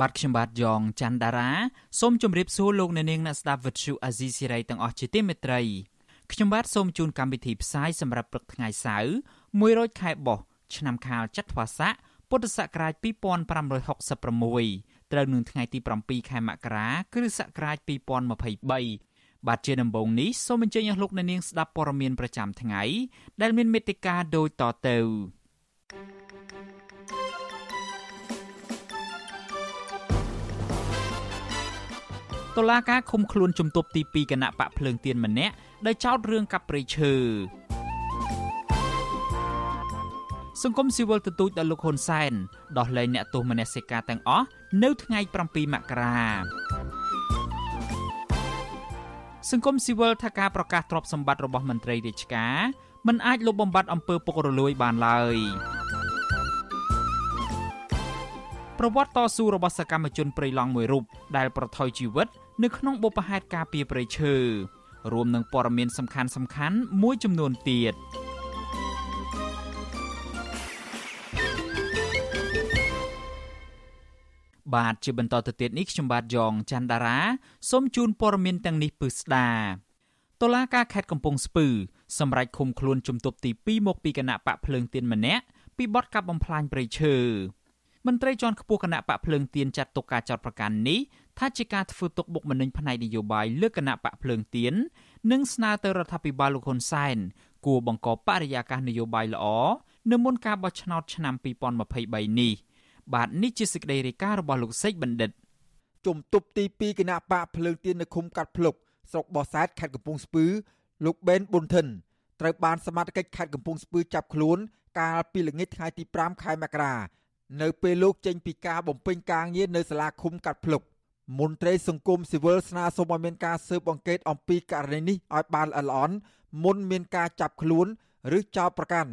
បាទខ្ញុំបាទយ៉ងច័ន្ទដារាសូមជម្រាបសួរលោកអ្នកនាងអ្នកស្ដាប់វិទ្យុអាស៊ីសេរីទាំងអស់ជាទីមេត្រីខ្ញុំបាទសូមជូនកម្មវិធីផ្សាយសម្រាប់ព្រឹកថ្ងៃសៅរ៍100ខែបោះឆ្នាំខាលចត្វាស័កពុទ្ធសករាជ2566ត្រូវនឹងថ្ងៃទី7ខែមករាគ្រិស្តសករាជ2023បាទជាដំបូងនេះសូមអញ្ជើញអស់លោកអ្នកនាងស្ដាប់ព័ត៌មានប្រចាំថ្ងៃដែលមានមេត្តាដូចតទៅ តុលាការឃុំខ្លួនជំទប់ទី2គណៈបកភ្លើងទៀនម្នាក់ដោយចោទរឿងកាប់ព្រៃឈើសង្គមស៊ីវិលទទូចដល់លោកហ៊ុនសែនដោះលែងអ្នកទោសមនសិការទាំងអស់នៅថ្ងៃ7មករាសង្គមស៊ីវិលថាការប្រកាសទ្រព្យសម្បត្តិរបស់មន្ត្រីរាជការមិនអាចលុបបំបាត់អំពើពុករលួយបានឡើយប្រវត្តិតស៊ូរបស់សកម្មជនព្រៃឡង់មួយរូបដែលប្រថុយជីវិត នៅក្នុងបុព្វហេតុការពីព្រៃឈើរួមនឹងព័ត៌មានសំខាន់សំខាន់មួយចំនួនទៀតបាទជាបន្តទៅទៀតនេះខ្ញុំបាទយ៉ងច័ន្ទដារាសូមជូនព័ត៌មានទាំងនេះពឺស្ដាតុលាការខេត្តកំពង់ស្ពឺសម្រេចឃុំខ្លួនជំទប់ទី2មកពីគណៈបកភ្លើងទៀនម្នាក់ពីបទកាប់បំផ្លាញព្រៃឈើមន្ត្រីជាន់ខ្ពស់គណៈបកភ្លើងទៀនចាត់ទុកការចោទប្រកាន់នេះ ថាជាការធ្វើទុកបុកម្នេញផ្នែកនយោបាយលើគណៈបកភ្លើងទៀននិងស្នើទៅរដ្ឋាភិបាលលោកហ៊ុនសែនគួរបង្កបរិយាកាសនយោបាយល្អនៅមុនការបោះឆ្នោតឆ្នាំ2023នេះបាទនេះជាសេចក្តីរាយការណ៍របស់លោកសេកបណ្ឌិតជំទប់ទី2គណៈបកភ្លើងទៀននៅឃុំកាត់ភ្លុកស្រុកបោះសែតខេត្តកំពង់ស្ពឺលោកបេនប៊ុនធិនត្រូវបានសមត្ថកិច្ចខេត្តកំពង់ស្ពឺចាប់ខ្លួន កាលពីល្ងាចថ្ងៃទី5ខែមករានៅពេលលោកចេញពីការបំពេញការងារនៅសាលាឃុំកាត់ភ្លុក មន្ត្រីសង្គមស៊ីវិលស្នើសុំឲ្យមានការស៊ើបអង្កេតអំពីករណីនេះឲ្យបានល្អិតល្អន់មុនមានការចាប់ខ្លួន ឬចោទប្រកាន់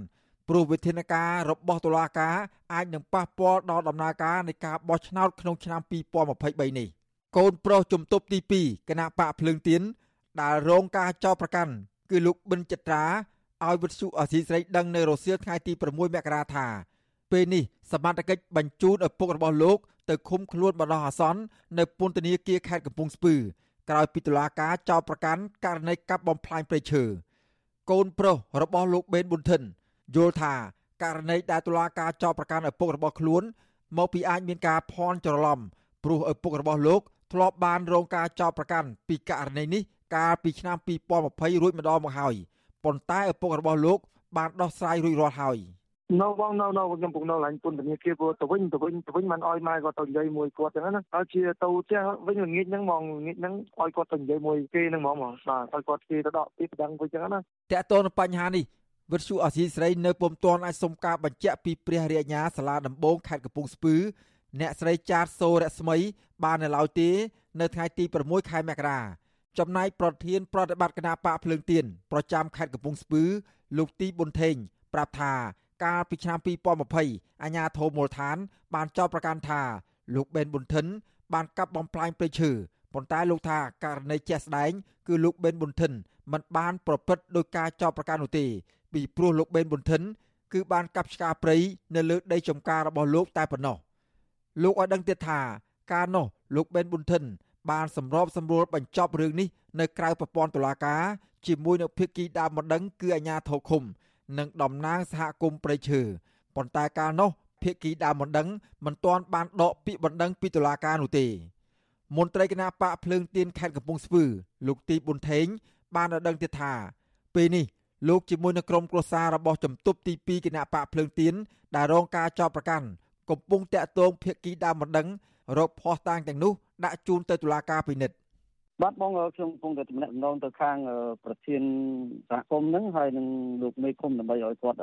ព្រោះវិធានការរបស់តុលាការអាចនឹងប៉ះពាល់ដល់ដំណើរការនៃការបោះឆ្នោតក្នុងឆ្នាំ2023នេះកូនប្រុសជំទប់ទី2គណៈបកភ្លើងទៀនដែលរងការចោទប្រកាន់គឺលោកប៊ិនចិត្រាឲ្យវិទ្យុអសីស្រីដឹងនៅរសៀលថ្ងៃទី6មករាថាពេលនេះសមត្ថកិច្ចបញ្ជូនឪពុករបស់លោក ទៅឃុំខ្លួនបណ្ដោះអាសន្ននៅពន្ធនាគារខេត្តកំពង់ស្ពឺក្រោយពីតុលាការចោទប្រកាន់ករណីកាប់បំផ្លាញព្រៃឈើកូនប្រុសរបស់លោកបេនប៊ុនធិនយល់ថាករណីដែលតុលាការចោទប្រកាន់ឪពុករបស់ខ្លួនមកពីអាចមានការភ័ន្តច្រឡំព្រោះឪពុករបស់លោកធ្លាប់បានរងការចោទប្រកាន់ពីករណីនេះកាលពីឆ្នាំ2020រួចម្ដងមកហើយប៉ុន្តែឪពុករបស់លោកបានដោះស្រាយរួចរាល់ហើយ នៅបងនៅនៅខ្ញុំពុកនៅឡាញ់ពុនធនាគារព្រោះទៅវិញទៅវិញទៅវិញមិនអោយម៉ែគាត់ទៅនិយាយមួយគាត់ចឹងណាហើយជាទៅផ្ទះវិញល្ងាចហ្នឹងហ្មងល្ងាចហ្នឹងអោយគាត់ទៅនិយាយមួយគេហ្នឹងហ្មងបាទអោយគាត់គេទៅដកពីប្តឹងវិញចឹងណាតើតើនៅបញ្ហានេះវិទ្យុអសីស្រីនៅពុំទាន់អាចសុំការបញ្ជាក់ពីព្រះរាជអាជ្ញាសាលាដំបងខេត្តកំពង់ស្ពឺអ្នកស្រីចាតសូរស្មី បាននៅឡើយទេនៅថ្ងៃទី6ខែមករាចំណែកប្រធានប្រតិបត្តិគណៈបកភ្លើងទៀនប្រចាំខេត្តកំពង់ស្ពឺលោកទីប៊ុនថេងប្រាប់ថា កាលពីឆ្នាំ2020អាជ្ញាធរមូលដ្ឋាន បានចោទប្រកាន់ថាលោកបេនប៊ុនថិន បានកាប់បំផ្លាញព្រៃឈើប៉ុន្តែលោកថាករណីជាក់ស្ដែងគឺលោកបេនប៊ុនថិនមិនបានប្រព្រឹត្តដោយការចោទប្រកាន់នោះទេពីព្រោះលោកបេនប៊ុនធិន គឺបានកាប់ឆ្ការព្រៃនៅលើដីចំការរបស់លោកតែប៉ុណ្ណោះលោកឲ្យដឹងទៀតថាការនោះលោកបេនប៊ុនធិន បានសម្របសម្រួលបញ្ចប់រឿងនេះនៅក្រៅប្រព័ន្ធតុលាការជាមួយនឹងភាគីដើមម្ដងគឺអាជ្ញាធរឃុំ និងតំណាងសហគមន៍ព្រៃឈើប៉ុន្តែកាលនោះភាគីដើមបណ្ដឹងមិនទាន់បានដកពាក្យបណ្ដឹងពីតុលាការនោះទេមន្ត្រីគណៈបកភ្លើងទៀនខេត្តកំពង់ស្ពឺលោកទីប៊ុនថេង បានឲ្យដឹងទៀតថា ពេលនេះលោកជាមួយនឹងក្រុមគ្រួសាររបស់ជំទប់ទី2គណៈបកភ្លើងទៀនដែលរងការចោទប្រកាន់កំពុងតាក់ទងភាគីដើមបណ្ដឹងរកភ័ស្តុតាងទាំងនោះដាក់ជូនទៅតុលាការពិនិត្យ បាទបងខ្ញុំកំពុងតែតំណែងទៅខាងប្រធានសហគមន៍ហ្នឹងហើយនឹងលោកមេឃុំដើម្បីឲ្យគាត់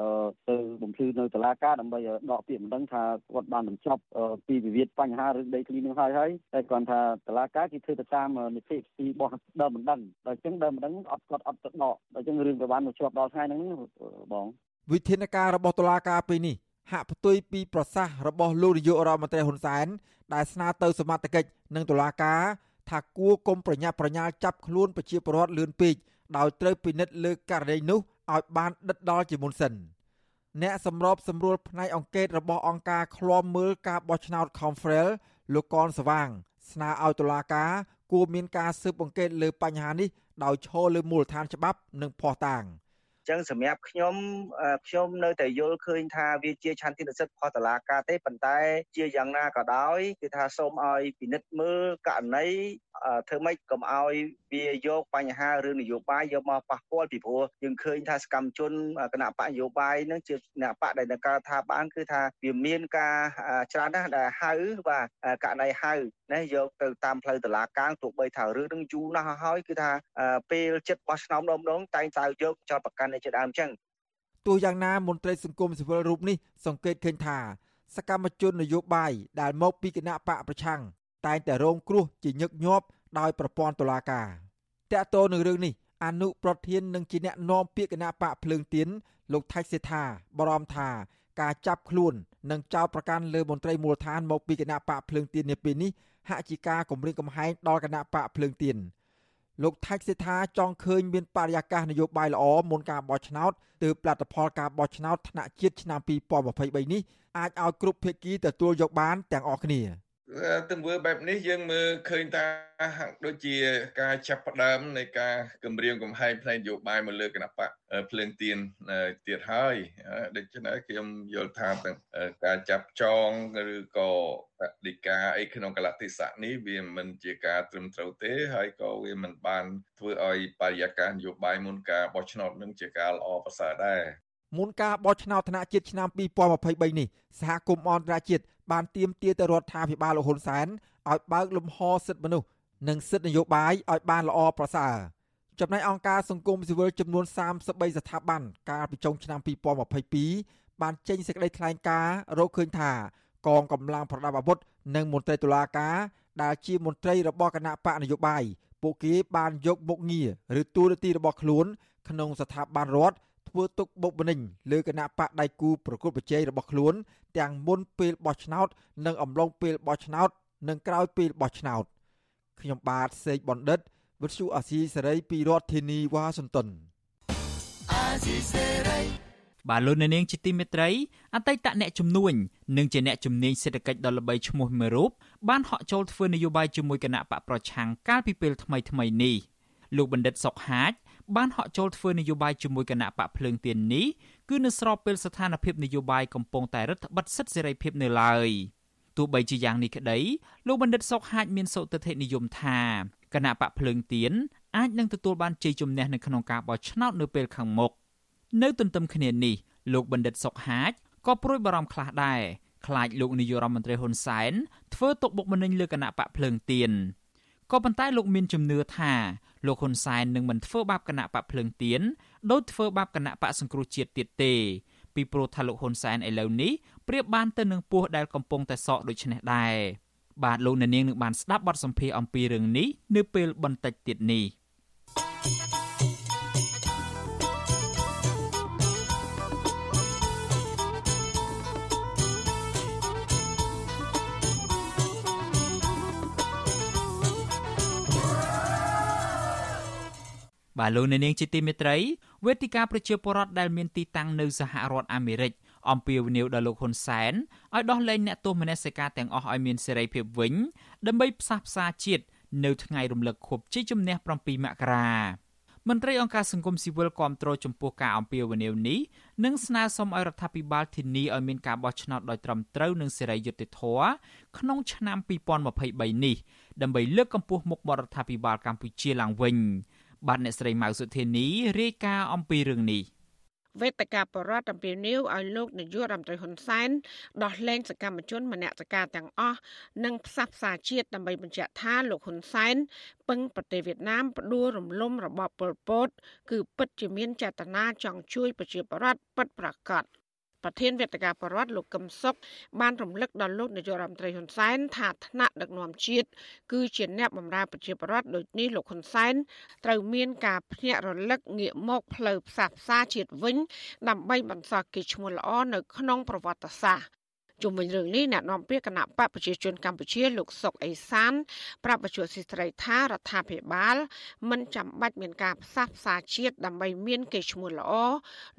ទៅបំភ្លឺនៅតុលាការដើម្បីដកពាក្យមិនដឹងថាគាត់បានបញ្ចប់ពីវិវាទបញ្ហារឿងដីធ្លីនឹងហើយហើយតែគាត់ថាតុលាការគេធ្វើទៅតាមនីតិវិធីរបស់ដើមមិនដឹងដល់អញ្ចឹងដើមមិនដឹងអត់គាត់អត់ទៅដកដល់អញ្ចឹងរឿងក៏បានមកជាប់ដល់ថ្ងៃហ្នឹងបងវិធានការរបស់តុលាការពេលនេះហាក់ផ្ទុយពីប្រសាសន៍របស់លោកនាយករដ្ឋមន្ត្រីហ៊ុនសែនដែលស្នើទៅសមត្ថកិច្ចនិងតុលាការ ថាគួរគុំប្រញាប់ប្រញាល់ចាប់ខ្លួនប្រជាពលរដ្ឋលឿនពេកដោយត្រូវពិនិត្យលើករណីនោះឲ្យបានដិតដល់ជាមុនសិនអ្នកសម្របសម្រួលផ្នែកអង្គការរបស់អង្គការឃ្លាំមើលការបោះឆ្នោត Confrel លោកកនសវាង ស្នើឲ្យតុលាការគួរមានការស៊ើបអង្កេតលើបញ្ហានេះដោយឈរលើមូលដ្ឋានច្បាប់និងភស្តុតាង។ ចឹងសម្រាប់ខ្ញុំខ្ញុំនៅតែយល់ឃើញថាវាជាឆន្ទៈនិស្សិតផុសតឡាការទេប៉ុន្តែជាយ៉ាងណាក៏ដោយគឺថាសូមឲ្យពិនិត្យមើលករណីធ្វើម៉េចកុំឲ្យវាយកបញ្ហារឿងនយោបាយយកមកប៉ះពាល់ពីព្រោះយើងឃើញថាសកម្មជនគណៈបកនយោបាយនឹងជាគណៈបកដែលនៅការដ្ឋានបានគឺថាវាមានការច្រើនណាស់ដែលហៅបាទករណីហៅណាយកទៅតាមផ្លូវតឡាការទោះបីថារឿងនឹងយូរណាស់ហើយគឺថាពេលចិត្តបោះឆ្នោតម្ដងម្ដងតែងតែយកចោតប្រកាន់ជាដើមចឹងទោះយ៉ាងណាមន្ត្រីសង្គមស៊ីវិលរូបនេះសង្កេតឃើញថាសកម្មជននយោបាយដែលមកពីគណៈបកប្រឆាំងតែងតែរងគ្រោះជាញឹកញាប់ដោយប្រព័ន្ធតុលាការតកតទៅនឹងរឿងនេះអនុប្រធាននឹងជាអ្នកនាំពាក្យគណៈបកភ្លើងទៀនលោកថៃសេថាបរំថាការចាប់ខ្លួននិងចោទប្រកាន់លើមន្ត្រីមូលដ្ឋានមកពីគណៈបកភ្លើងទៀននាពេលនេះហាក់ជាការគម្រាមកំហែងដល់គណៈបកភ្លើងទៀន លោកថៃសេថាចង់ឃើញមានបរិយាកាសនយោបាយល្អមុនការបោះឆ្នោតទើបលទ្ធផលការបោះឆ្នោតថ្នាក់ជាតិឆ្នាំ2023នេះអាចឲ្យគ្រប់ភាគីទទួលយកបានទាំងអស់គ្នា។ ទង្វើបែបនេះយើងមើលឃើញថាហាក់ដូចជាការចាប់ផ្ដើមនៃការគម្រាមកំហែងផ្នែកនយោបាយមកលើគណៈបកភ្លើងទៀនទៀតហើយដូច្នេះខ្ញុំយល់ថាការចាប់ចងឬក៏បដិការអីក្នុងកលតិស័កនេះវាមិនជាការត្រឹមត្រូវទេ ហើយក៏វាមិនបានធ្វើឲ្យបរិយាកាសនយោបាយមុនការបោះឆ្នោតនឹងជាការល្អប្រសើរដែរមុនការបោះឆ្នោតថ្នាក់ជាតិឆ្នាំ2023នេះសហគមន៍អន្តរជាតិ បានទាមទារទៅរដ្ឋាភិបាលលោកហ៊ុនសែនឲ្យបើកលំហសិទ្ធិមនុស្សនិងសិទ្ធិនយោបាយឲ្យបានល្អប្រសើរចំណែកអង្គការសង្គមស៊ីវិលចំនួន33ស្ថាប័នកាលពីចុងឆ្នាំ2022បានចេញសេចក្តីថ្លែងការណ៍រកឃើញថា កងកម្លាំងប្រដាប់អាវុធនិងមន្ត្រីតុលាការដែលជាមន្ត្រីរបស់គណៈបកនយោបាយពួកគេបានយកមុខងារឬតួនាទីរបស់ខ្លួនក្នុងស្ថាប័នរដ្ឋ ធ្វើទុកបុកម្នេញលើគណៈបកដៃគូប្រកួតប្រជែងរបស់ខ្លួន ទាំងមុនពេលបោះឆ្នោត និងអំឡុងពេលបោះឆ្នោត និងក្រោយពេលបោះឆ្នោតខ្ញុំបាទសេកបណ្ឌិតវិទ្យុអាស៊ីសេរីពីរដ្ឋធានីវ៉ាស៊ីនតោនអាស៊ីសេរីបាទលោកនាងជាទីមេត្រីអតីតអ្នកជំនួញនិងជាអ្នកជំនាញសេដ្ឋកិច្ចដ៏ល្បីឈ្មោះមួយរូបបានហក់ចូលធ្វើនយោបាយជាមួយគណៈបកប្រឆាំងកាលពីពេលថ្មីៗនេះលោកបណ្ឌិតសុកហាជ បានហក់ចូលធ្វើនយោបាយជាមួយគណៈបកភ្លើងទៀននេះគឺនៅស្របពេលស្ថានភាពនយោបាយកំពុងតែរឹតបន្តឹងសិទ្ធិសេរីភាពនៅឡើយទោះបីជាយ៉ាងនេះក្តីលោកបណ្ឌិតសុកហាជមានសុទិដ្ឋិនិយមថាគណៈបកភ្លើងទៀនអាចនឹងទទួលបានជ័យជំនះនៅក្នុងការបោះឆ្នោតនៅពេលខាងមុខនៅទន្ទឹមគ្នានេះលោកបណ្ឌិតសុកហាជក៏ព្រួយបារម្ភខ្លះដែរខ្លាចលោកនាយករដ្ឋមន្ត្រីហ៊ុនសែនធ្វើទុកបុកម្នេញលើគណៈបកភ្លើងទៀន ក៏ប៉ុន្តែលោកមានជំនឿថាលោកហ៊ុនសែននឹងមិនធ្វើបាបគណៈបកភ្លើងទៀនដោយធ្វើបាបគណៈបកសង្គ្រោះជាតិទៀតទេពីព្រោះថាលោកហ៊ុនសែនឥឡូវនេះប្រៀបបានទៅនឹងពស់ដែលកំពុងតែសក់ដូចនេះដែរបាទលោកអ្នកនាងនឹងបានស្ដាប់បទសម្ភាសន៍អំពីរឿងនេះនៅពេលបន្តិចទៀតនេះ។ បាទលោកអ្នកនាងជាទីមេត្រីវេទិកាប្រជាពលរដ្ឋដែលមានទីតាំងនៅសហរដ្ឋអាមេរិកអំពាវនាវដល់លោកហ៊ុនសែនឲ្យដោះលែងអ្នកទោសមនសិការទាំងអស់ឲ្យមានសេរីភាពវិញដើម្បីផ្សះផ្សាជាតិនៅថ្ងៃរំលឹកខួបជ័យជំនះ7មករាមន្ត្រីអង្គការសង្គមស៊ីវិលគាំទ្រចំពោះការអំពាវនាវនេះនិងស្នើសុំឲ្យរដ្ឋាភិបាលធានាឲ្យមានការបោះឆ្នោតដោយត្រឹមត្រូវនិងសេរីយុត្តិធម៌ក្នុងឆ្នាំ2023នេះដើម្បីលើកកម្ពស់មុខមាត់រដ្ឋាភិបាលកម្ពុជាឡើងវិញ បាទអ្នកស្រីម៉ៅសុធានីរាយការណ៍អំពីរឿងនេះវេទិកាបរដ្ឋអំពីនីវឲ្យលោកនាយករដ្ឋមន្ត្រីហ៊ុនសែនដោះលែងសកម្មជនមនសិការទាំងអស់និងផ្សះផ្សាជាតិដើម្បីបញ្ជាក់ថាលោកហ៊ុនសែនពឹងប្រទេសវៀតណាមផ្ដួលរំលំរបបប៉ុលពត គឺពិតជាមានចេតនាចង់ជួយប្រជាពលរដ្ឋពិតប្រាកដ ប្រធានវេទិកាបរដ្ឋលោកកឹមសុខបានរំលឹកដល់លោកនាយករដ្ឋមន្ត្រីហ៊ុនសែនថាថ្នាក់ដឹកនាំជាតិគឺជាអ្នកបម្រើប្រជាពលរដ្ឋដូចនេះលោកហ៊ុនសែនត្រូវមានការភ្ញាក់រលឹកងាកមកផ្លូវផ្សះផ្សាជាតិវិញ ដើម្បីបន្សល់កេរ្តិ៍ឈ្មោះល្អនៅក្នុងប្រវត្តិសាស្ត្រ ជុំវិញរឿងនេះអ្នកនាំពាក្យគណៈបកប្រជាជនកម្ពុជាលោកសុកអេសានប្រាប់បច្ចុប្បន្នសិស្រីថារដ្ឋាភិបាល មិនចាំបាច់មានការផ្សះផ្សាជាតិដើម្បីមានកេរ្តិ៍ឈ្មោះល្អ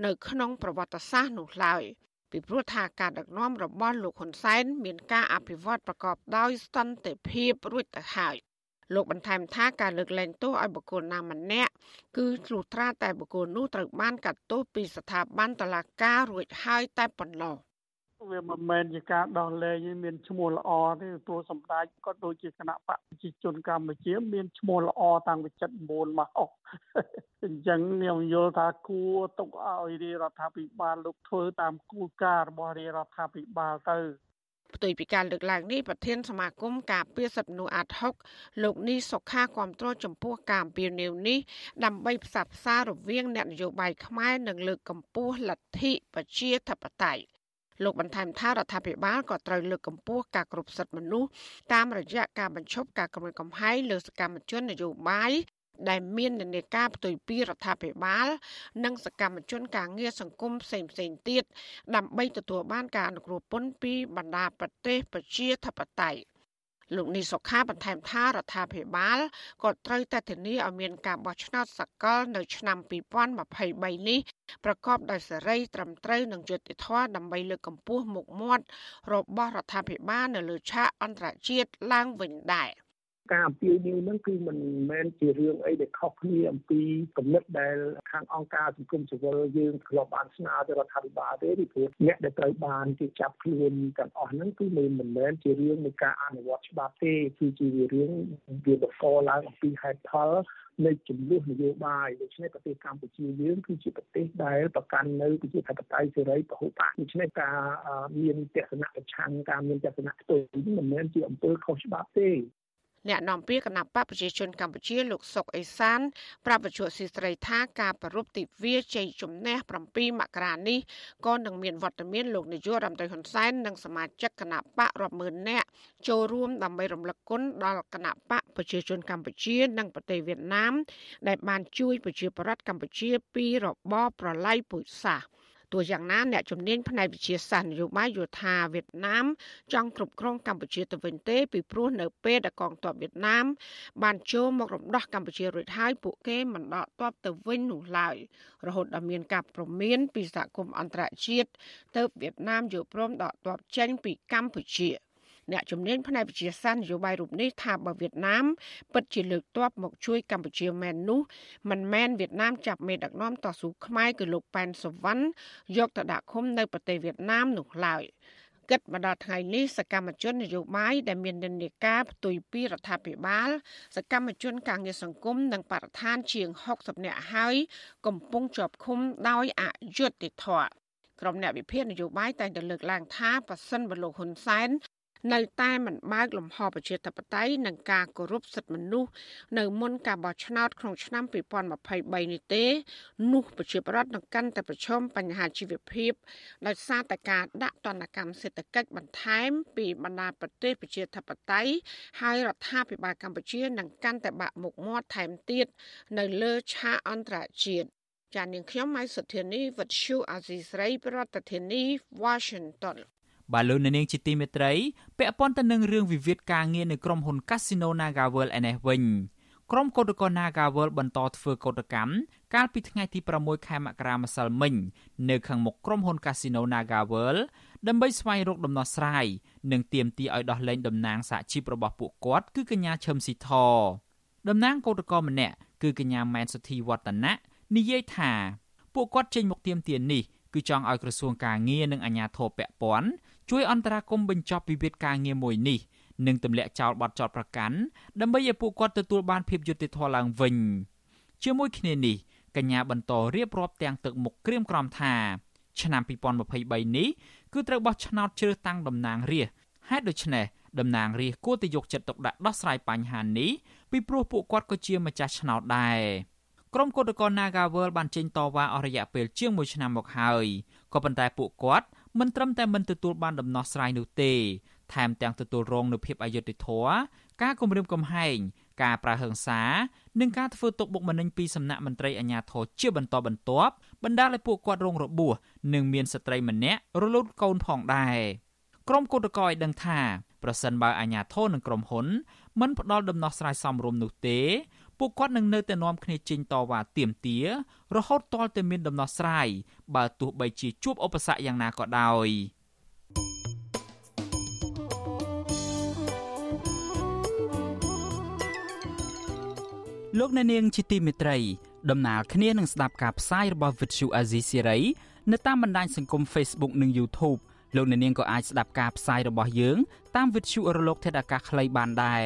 នៅក្នុងប្រវត្តិសាស្ត្រនោះឡើយពីព្រោះថាការដឹកនាំរបស់លោកហ៊ុនសែនមានការអភិវឌ្ឍប្រកបដោយសន្តិភាពរួចទៅហើយលោកបន្ថែមថាការលើកលែងទោសឲ្យបុគ្គលណាម្នាក់គឺលុះត្រាតែបុគ្គលនោះត្រូវបានកាត់ទោសពីស្ថាប័នតុលាការរួចហើយតែប៉ុណ្ណោះ វាមិនមែនជាការដោះលែងមានឈ្មោះល្អទេព្រោះសម្ដេចក៏ដូចជាគណៈបកប្រជាជនកម្ពុជា មានឈ្មោះល្អតាំងពី79មកអញ្ចឹងខ្ញុំយល់ថាគួរទុកឲ្យរាជរដ្ឋាភិបាលលោកធ្វើតាមគោលការណ៍របស់រាជរដ្ឋាភិបាលទៅផ្ទុយពីការលើកឡើងនេះប្រធានសមាគមការពារសិទ្ធិមនុស្សអាត់ហុកលោកនេះសុខាគាំទ្រចំពោះការអំពាវនាវនេះដើម្បីផ្សះផ្សារវាងអ្នកនយោបាយខ្មែរនិងលើកកម្ពស់លទ្ធិប្រជាធិបតេយ្យ លោកបន្ថែមថារដ្ឋាភិបាលក៏ត្រូវលើកកម្ពស់ការគោរពសិទ្ធិមនុស្សតាមរយៈការបញ្ឈប់ការគំរាមកំហែងលើសកម្មជននយោបាយដែលមាននានាការផ្ទុយពីរដ្ឋាភិបាល និងសកម្មជនការងារសង្គមផ្សេងផ្សេងទៀតដើម្បីទទួលបានការអនុគ្រោះពន្ធពីបណ្ដាប្រទេសប្រជាធិបតេយ្យ លោកនីសុខាបន្ថែមថារដ្ឋាភិបាលក៏ត្រូវតែធានាឲ្យមានការបោះឆ្នោតសកលនៅឆ្នាំ2023នេះប្រកបដោយសេរីត្រឹមត្រូវនិងយុត្តិធម៌ដើម្បីលើកកម្ពស់មុខមាត់របស់រដ្ឋាភិបាលនៅលើឆាកអន្តរជាតិឡើងវិញដែរ ការអំពាវនាវហ្នឹងគឺមិនមែនជារឿងអីដែលខុសគ្នាអំពីគំនិតដែលខាងអង្គការសង្គមស៊ីវិលយើងធ្លាប់បានស្នើទៅរដ្ឋាភិបាលទេពីព្រោះអ្នកដែលត្រូវបានគេចាប់ខ្លួនទាំងអស់ហ្នឹងគឺមិនមែនជារឿងនៃការអនុវត្តច្បាប់ទេគឺជារឿងវាបង្កឡើងអំពីហេតុផលនៃចំនួននយោបាយដូច្នេះប្រទេសកម្ពុជាយើងគឺជាប្រទេសដែលប្រកាន់នៅប្រជាធិបតេយ្យសេរីពហុបកដូច្នេះការមានទស្សនៈប្រឆាំងការមានទស្សនៈផ្ទុយនេះមិនមែនជាអំពើខុសច្បាប់ទេ អ្នកនាំពាក្យគណៈបកប្រជាជនកម្ពុជាលោកសុកអេសានប្រាប់វិទ្យុស៊ីស្រីថាការប្រ rup ទិវាជ័យជំនះ7មករានេះក៏នឹងមានវត្តមានលោកនាយករដ្ឋមន្ត្រីហ៊ុនសែននិងសមាជិកគណៈបករាប់ម៉ឺននាក់ចូលរួមដើម្បីរំលឹកគុណដល់គណៈបកប្រជាជនកម្ពុជា និងប្រទេសវៀតណាមដែលបានជួយប្រជាប្រដ្ឋកម្ពុជាពីរបបប្រល័យពូជសាសន៍ ទោះយ៉ាងណាអ្នកជំនាញផ្នែកវិទ្យាសាស្ត្រនយោបាយយល់ថាវៀតណាមចង់គ្រប់គ្រងកម្ពុជាទៅវិញទេពីព្រោះនៅពេលដែលកងទ័ពវៀតណាមបានចូលមករំដោះកម្ពុជារួចហើយពួកគេមិនដកទ័ពទៅវិញនោះឡើយរហូតដល់មានការប្រមានពីសហគមន៍អន្តរជាតិទៅវៀតណាមយល់ព្រមដកទ័ពចេញពីកម្ពុជា។ អ្នកជំនាញផ្នែកវិទ្យាសាស្ត្រនយោបាយរូបនេះថាបើវៀតណាមពិតជាលើកទ័ពមកជួយកម្ពុជាមែននោះមិនមែនវៀតណាមចាប់មេដឹកនាំតស៊ូខ្មែរគឺលោកប៉ែនសវណ្ណយកទៅដាក់ឃុំនៅប្រទេសវៀតណាមនោះឡើយគិតមកដល់ថ្ងៃនេះសកម្មជននយោបាយដែលមាននិន្នាការផ្ទុយពីរដ្ឋាភិបាល សកម្មជនការងារសង្គមនិងបរិស្ថានជាង60នាក់ហើយកំពុងជាប់ឃុំដោយអយុត្តិធម៌ក្រុមអ្នកវិភាគនយោបាយតែងតែលើកឡើងថាប៉ះសិនបលោកហ៊ុនសែន នៅតែមិនបើកលំហប្រជាធិបតេយ្យនិងការគោរពសិទ្ធិមនុស្សនៅមុនការបោះឆ្នោតក្នុងឆ្នាំ2023នេះទេនោះប្រជាប្រដ្ឋនឹងកាន់តែប្រឈមបញ្ហាជីវភាពដោយសារតែការដាក់ទណ្ឌកម្មសេដ្ឋកិច្ចបន្ថែមពីបណ្ដាប្រទេសប្រជាធិបតេយ្យហើយរដ្ឋាភិបាលកម្ពុជានឹងកាន់តែបាក់មុខមាត់ថែមទៀតនៅលើឆាកអន្តរជាតិចាននាងខ្ញុំម៉ៃសុធានីវັດឈូអាស៊ីស្រី ប្រធានាធិបតី Washington បាទលោកនាងជាទីមេត្រីពាក់ព័ន្ធទៅនឹងរឿងវិវាទការងារនៅក្រុមហ៊ុន Casino NagaWorld ឯនេះវិញក្រុមកោតក្រ NagaWorld បន្តធ្វើកោតកម្មកាលពីថ្ងៃទី6ខែមករាម្សិលមិញនៅខាងមុខក្រុមហ៊ុន Casino NagaWorld ដើម្បីស្វែងរកដំណោះស្រាយនិងទាមទារឲ្យដោះលែងតំណាងសហជីពរបស់ពួកគាត់គឺកញ្ញាឈឹមស៊ីធតំណាងកោតក្រម្នាក់គឺកញ្ញាម៉ែនសុធីវឌ្ឍនៈនិយាយថាពួកគាត់ចេញមកទាមទារនេះគឺចង់ឲ្យក្រសួងការងារនិងអាជ្ញាធរពាក់ព័ន្ធ ជួយអន្តរាគមន៍បញ្ចប់វិវាទការងារមួយនេះនិងទម្លាក់ចោលបទចោទប្រកាន់ដើម្បីឲ្យពួកគាត់ទទួលបានភាពយុត្តិធម៌ឡើងវិញជាមួយគ្នានេះកញ្ញាបន្តរៀបរាប់ទាំងទឹកមុខក្រៀមក្រំថាឆ្នាំ2023នេះគឺត្រូវបោះឆ្នោតជ្រើសតាំងតំណាងរាស្ត្រហេតុដូច្នេះតំណាងរាស្ត្រគួរតែយកចិត្តទុកដាក់ដោះស្រាយបញ្ហានេះពីព្រោះពួកគាត់ក៏ជាម្ចាស់ឆ្នោតដែរក្រុមគឧតកោ Nagawal បានចេញតវ៉ាអស់រយៈពេលជាង1ឆ្នាំមកហើយក៏ប៉ុន្តែពួកគាត់ មិនត្រឹមតែមិនទទួលបានដំណោះស្រាយនោះទេថែមទាំងទទួលរងនូវភាពអយុត្តិធម៌ការគំរាមកំហែងការប្រើហិង្សានិងការធ្វើទុកបុកម្នេញពីសំណាក់មន្ត្រីអាជ្ញាធរជាបន្តបន្ទាប់បណ្ដាលឲ្យពួកគាត់រងរបួសនិងមានស្ត្រីម្នាក់រលូតកូនផងដែរក្រុមគឧតកោឲ្យដឹងថាប្រសិនបើអាជ្ញាធរនិងក្រុមហ៊ុនមិនផ្ដល់ដំណោះស្រាយសមរម្យនោះទេ ពួកគាត់នឹងនៅតែនាំគ្នាចេញតវ៉ាទាមទាររហូតទាល់តែមានដំណោះស្រាយបើទោះបីជាជួបឧបសគ្គយ៉ាងណាក៏ដោយលោកអ្នកនាងជាទីមេត្រីដំណើរគ្នានឹងស្ដាប់ការផ្សាយរបស់ Vuthu Azizi Siri នៅតាមបណ្ដាញសង្គម Facebook និង YouTube លោកអ្នកនាងក៏អាចស្ដាប់ការផ្សាយរបស់យើងតាម Vuthu រលក ធាតុអាកាសខ្លីបានដែរ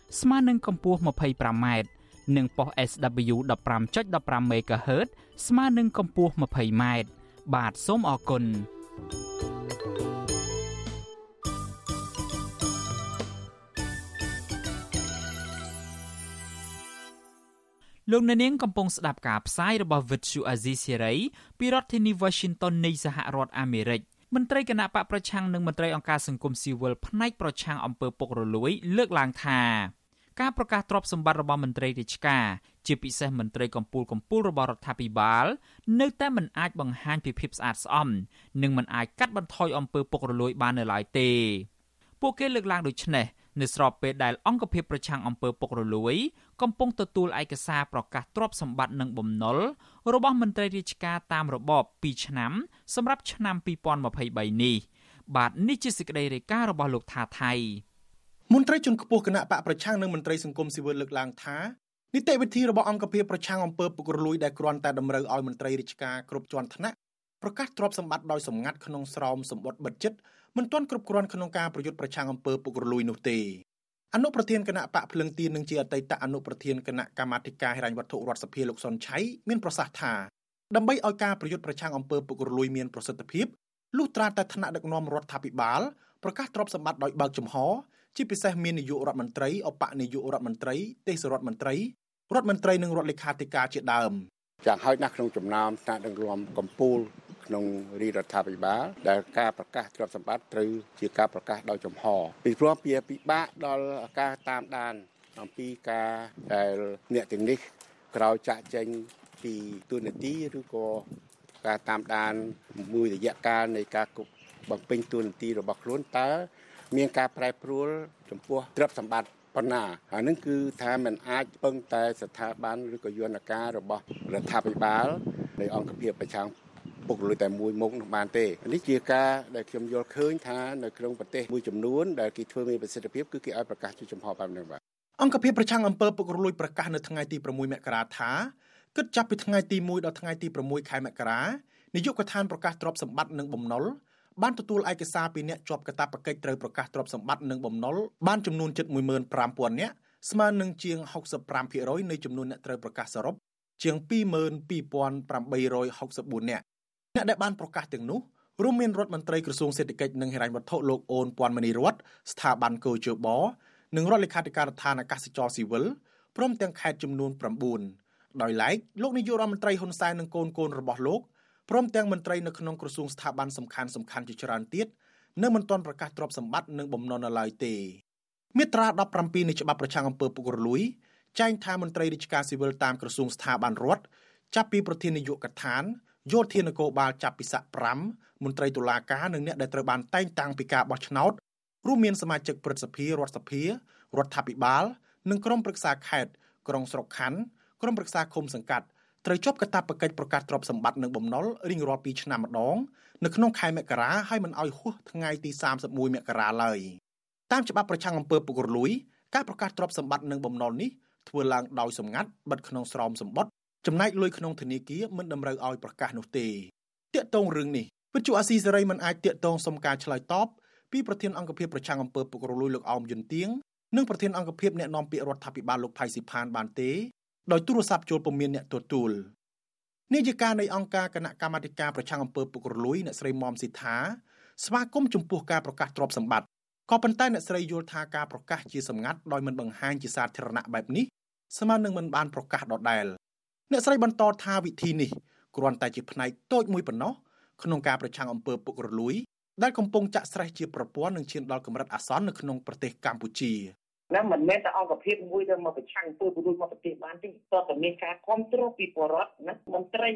ស្មើនឹងកម្ពស់ 25m និងប៉ុស SW 15.15 MHz ស្មើនឹងកម្ពស់ 20m បាទសូមអរគុណលោកអ្នកនាងកំពុងស្ដាប់ការផ្សាយរបស់ Vuthu Azizi Serai ពីរដ្ឋធានី Washington នៃសហរដ្ឋអាមេរិកមន្ត្រីគណៈបកប្រឆាំងនិងមន្ត្រីអង្គការសង្គមស៊ីវិលផ្នែកប្រឆាំងអំពើពុករលួយ លើកឡើងថា ការប្រកាសទ្រព្យសម្បត្តិរបស់មន្ត្រីរាជការជាពិសេសមន្ត្រីកម្ពុជាកម្ពុជារបស់រដ្ឋាភិបាល នៅតែមិនអាចបង្ហាញពីភាពស្អាតស្អំនិងមិនអាចកាត់បន្ថយអំពើពុករលួយបាននៅឡើយទេពួកគេលើកឡើងដូចនេះនៅស្របពេលដែលអង្គភាពប្រឆាំងអំពើពុករលួយ កំពុងទទួលឯកសារប្រកាសទ្រព្យសម្បត្តិនិងបំណុលរបស់មន្ត្រីរាជការតាមរបប2ឆ្នាំសម្រាប់ឆ្នាំ2023នេះបាទនេះជាសេចក្តីរាយការណ៍របស់លោកថាថៃ មន្ត្រីជាន់ខ្ពស់គណៈបកប្រឆាំងនិងមន្ត្រីសង្គមស៊ីវិលលើកឡើងថានីតិវិធីរបស់អង្គភាពប្រឆាំងអំពើពុករលួយដែលគ្រាន់តែតម្រូវឲ្យមន្ត្រីរាជការគ្រប់ជាន់ថ្នាក់ប្រកាសទ្រព្យសម្បត្តិដោយសម្ងាត់ក្នុងស្រោមសម្បត្តិបិទចិត្តមិនទាន់គ្រប់គ្រាន់ក្នុងការប្រយុទ្ធប្រឆាំងអំពើពុករលួយនោះទេអនុប្រធានគណៈបកភ្លឹងទីនិងជាអតីតអនុប្រធានគណៈកម្មាធិការហិរញ្ញវត្ថុរដ្ឋសភាលោកសុនឆៃមានប្រសាសន៍ថាដើម្បីឲ្យការប្រយុទ្ធប្រឆាំងអំពើពុករលួយមានប្រសិទ្ធភាពលុះត្រាតែថ្នាក់ដឹកនាំរដ្ឋាភិបាលប្រកាសទ្រព្យសម្បត្តិដោយបើកចំហ ជាពិសេសមាននាយករដ្ឋមន្ត្រីអបនាយករដ្ឋមន្ត្រីទេសរដ្ឋមន្ត្រីរដ្ឋមន្ត្រីនិងរដ្ឋលេខាធិការជាដើមយ៉ាងហោចណាស់ក្នុងចំណោមថ្នាក់ដឹកនាំកម្ពុជាក្នុងរាជរដ្ឋាភិបាលដែលការប្រកាសទ្រព្យសម្បត្តិត្រូវជាការប្រកាសដោយចំហពីព្រោះវាពិបាកដល់ការតាមដានអំពីការដែលអ្នកទាំងនេះក្រោយចាក់ចេញពីទូនាទីឬក៏ការតាមដានមួយរយៈកាលនៃការបំពេញទូនាទីរបស់ខ្លួនតើ មានការប្រែប្រួលចំពោះទ្រព្យសម្បត្តិប៉ុណ្ណាហើយនឹងគឺថាมันអាចពឹងតែស្ថាប័នឬក៏យន្តការរបស់រដ្ឋាភិបាលនៃអង្គភាពប្រឆាំងពុករលួយតែមួយមុខនោះបានទេនេះជាការដែលខ្ញុំយល់ឃើញថានៅក្នុងប្រទេសមួយចំនួនដែលគេធ្វើមានប្រសិទ្ធភាពគឺគេឲ្យប្រកាសជាចំហបែបនេះបាទអង្គភាពប្រឆាំងអំពើពុករលួយប្រកាសនៅថ្ងៃទី6មករាថាគិតចាប់ពីថ្ងៃទី1ដល់ថ្ងៃទី6ខែមករានាយកដ្ឋានប្រកាសទ្រព្យសម្បត្តិនិងបំណុល បានទទួលឯកសារពីអ្នកជាប់កាតព្វកិច្ចត្រូវប្រកាសទ្រព្យសម្បត្តិនិងបំណុលបានចំនួនជិត15000នាក់ស្មើនឹងជាង65%នៃចំនួនអ្នកត្រូវប្រកាសសរុបជាង22864នាក់អ្នកដែលបានប្រកាសទាំងនោះរួមមានរដ្ឋមន្ត្រីក្រសួងសេដ្ឋកិច្ចនិងហិរញ្ញវត្ថុលោកអូនពាន់មនីរតស្ថាប័នកោជបនិងរដ្ឋលេខាធិការដ្ឋានអាកាសចរស៊ីវិលព្រមទាំងខេត្តចំនួន9ដោយឡែកលោកនាយករដ្ឋមន្ត្រីហ៊ុនសែននិងកូនកូនរបស់លោក ព្រមទាំងមន្ត្រីនៅក្នុងក្រសួងស្ថាប័នសំខាន់សំខាន់ជាច្រើនទៀតនៅមិនទាន់ប្រកាសទ្រព្យសម្បត្តិនិងបំណុលនៅឡើយទេមាត្រា17នៃច្បាប់ប្រឆាំងអំពើពុករលួយចែងថាមន្ត្រីរាជការស៊ីវិលតាមក្រសួងស្ថាប័នរដ្ឋចាប់ពីប្រធាននាយកដ្ឋានយោធានគរបាលចាប់ពីស័ក5មន្ត្រីតុលាការនិងអ្នកដែលត្រូវបានតែងតាំងពីការបោះឆ្នោតរួមមានសមាជិកព្រឹទ្ធសភារដ្ឋសភារដ្ឋាភិបាល និងក្រុមប្រឹក្សាខេត្តក្រុងស្រុកខណ្ឌក្រុមប្រឹក្សាឃុំសង្កាត់ ត្រូវជាប់កាតព្វកិច្ចប្រកាសទ្រព្យសម្បត្តិនិងបំណុលរៀងរាល់2ឆ្នាំម្ដងនៅក្នុងខែមករាហើយមិនអោយហួសថ្ងៃទី31មករាឡើយតាមច្បាប់ប្រឆាំងអំពើពុករលួយការប្រកាសទ្រព្យសម្បត្តិនិងបំណុលនេះធ្វើឡើងដោយសម្ងាត់បិទក្នុងស្រោមសម្បត្តិចំណែកលុយក្នុងធនាគារមិនតម្រូវឲ្យប្រកាសនោះទេតាកតងរឿងនេះវិទ្យុអាស៊ីសេរីមិនអាចតាកតងសុំការឆ្លើយតបពីប្រធានអង្គភិបប្រឆាំងអំពើពុករលួយលោកអោមយុនទៀងនិងប្រធានអង្គភិបអ្នកណែនាំពាក្យរដ្ឋាភិបាលលោកផៃស៊ីផានបានទេ ដោយទូរស័ព្ទចូលពុំមានអ្នកទទួលនាយិកានៃអង្គការគណៈកម្មាធិការប្រឆាំងអំពើពុករលួយអ្នកស្រីមុំស៊ីថាស្វាគមន៍ចំពោះការប្រកាសទ្រព្យសម្បត្តិក៏ប៉ុន្តែអ្នកស្រីយល់ថាការប្រកាសជាសម្ងាត់ដោយមិនបង្ហាញជាសាធារណៈបែបនេះស្មើនឹងមិនបានប្រកាសដដែលអ្នកស្រីបន្តថាវិធីនេះគ្រាន់តែជាផ្នែកតូចមួយប៉ុណ្ណោះក្នុងការប្រឆាំងអំពើពុករលួយដែលកំពុងចាក់ស្រេះជាប្រព័ន្ធនឹងឈានដល់កម្រិតអាសន្ននៅក្នុងប្រទេសកម្ពុជា ណាមិនមែនតែអង្គភាពមួយទៅមកប្រឆាំងធ្វើពុរុសមកប្រទេសបានទេតើតមានការគ្រប់គ្រងពីបរដ្ឋណាមន្ត្រី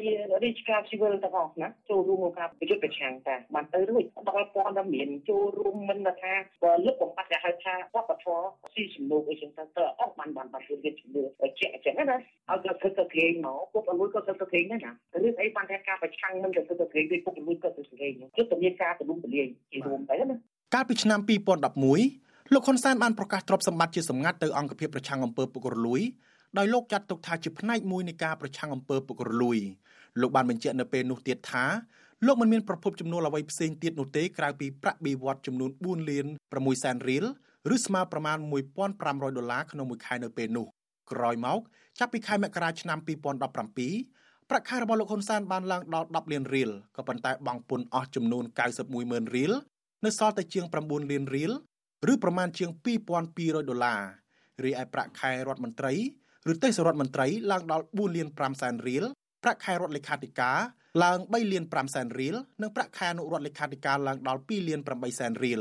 រាជការស៊ីវិលទាំងអស់ណាចូលរួមក្នុងការប្រយុទ្ធប្រឆាំងតាបានទៅរួចដល់ព័ត៌មានចូលរួមមិនថាបើលឹកបំបត្តិគេហៅថាវប្បធម៌ស៊ីសំណូកអីចឹងទៅតើអស់បានបានបានធ្វើវាជំនឿជាក់អញ្ចឹងណាឲ្យគាត់ធ្វើទៅគេមកពុកអលួយក៏ធ្វើទៅគេដែរណារឿងអីបានថាការប្រឆាំងនឹងទៅធ្វើទៅគេដូចពុកអលួយក៏ធ្វើទៅគេគឺតែមានការទំនុំទលាយជារួមទៅណាកាលពីឆ្នាំ2011 លោកហ៊ុនសែនបានប្រកាសទ្រព្យសម្បត្តិជាសម្ងាត់ទៅអង្គភាពប្រឆាំងអំពើពុករលួយដោយលោកចាត់ទុកថាជាផ្នែកមួយនៃការប្រឆាំងអំពើពុករលួយលោកបានបញ្ជាក់នៅពេលនោះទៀតថាលោកមិនមានប្រភពចំនួនអ្វីផ្សេងទៀតនោះទេក្រៅពីប្រាក់បៀវត្សចំនួន4លាន6សែនរៀលឬស្មើប្រមាណ1500ដុល្លារក្នុងមួយខែនៅពេលនោះក្រោយមកចាប់ពីខែមករាឆ្នាំ2017ប្រាក់ខែរបស់លោកហ៊ុនសែនបានឡើងដល់10លានរៀលក៏ប៉ុន្តែបង់ពន្ធអស់ចំនួន91ម៉ឺនរៀលនៅសល់តែជាង9លានរៀល ឬប្រមាណជាង2200ដុល្លាររីឯប្រាក់ខែរដ្ឋមន្ត្រីឬទេសរដ្ឋមន្ត្រីឡើងដល់4លាន5សែនរៀលប្រាក់ខែរដ្ឋលេខាធិការឡើង3លាន5សែនរៀលនិងប្រាក់ខែអនុរដ្ឋលេខាធិការឡើងដល់2លាន8សែនរៀល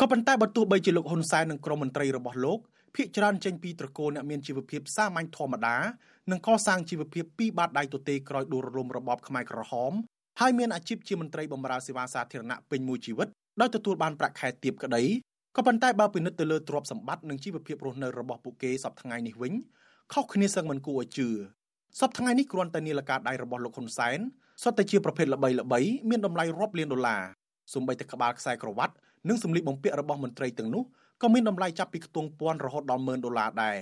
ក៏ប៉ុន្តែបើទោះបីជាលោកហ៊ុនសែននិងក្រុមមន្ត្រីរបស់លោកភាគច្រើនចេញពីត្រកូលអ្នកមានជីវភាពសាមញ្ញធម្មតានិងកសាងជីវភាពពីបាតដៃទទេក្រោយដួលរំរបបខ្មែរក្រហមហើយមានអាជីពជាមន្ត្រីបម្រើសេវាសាធារណៈពេញមួយជីវិតដោយទទួលបានប្រាក់ខែទាបក្តី ក៏ប៉ុន្តែបើពិនិត្យទៅលើទ្រព្យសម្បត្តិនិងជីវភាពរស់នៅរបស់ពួកគេសប្តាហ៍នេះវិញខុសគ្នាសឹងមិនគួរឲ្យជឿសប្តាហ៍នេះគ្រាន់តែនាឡិកាដៃរបស់លោកហ៊ុនសែនសុទ្ធតែជាប្រភេទល្បីល្បីមានតម្លៃរាប់លានដុល្លារសូម្បីតែក្បាលខ្សែក្រវ៉ាត់និងសម្លៀកបំពាក់របស់មន្ត្រីទាំងនោះក៏មានតម្លៃចាប់ពីខ្ទង់ពាន់រហូតដល់ម៉ឺនដុល្លារដែរ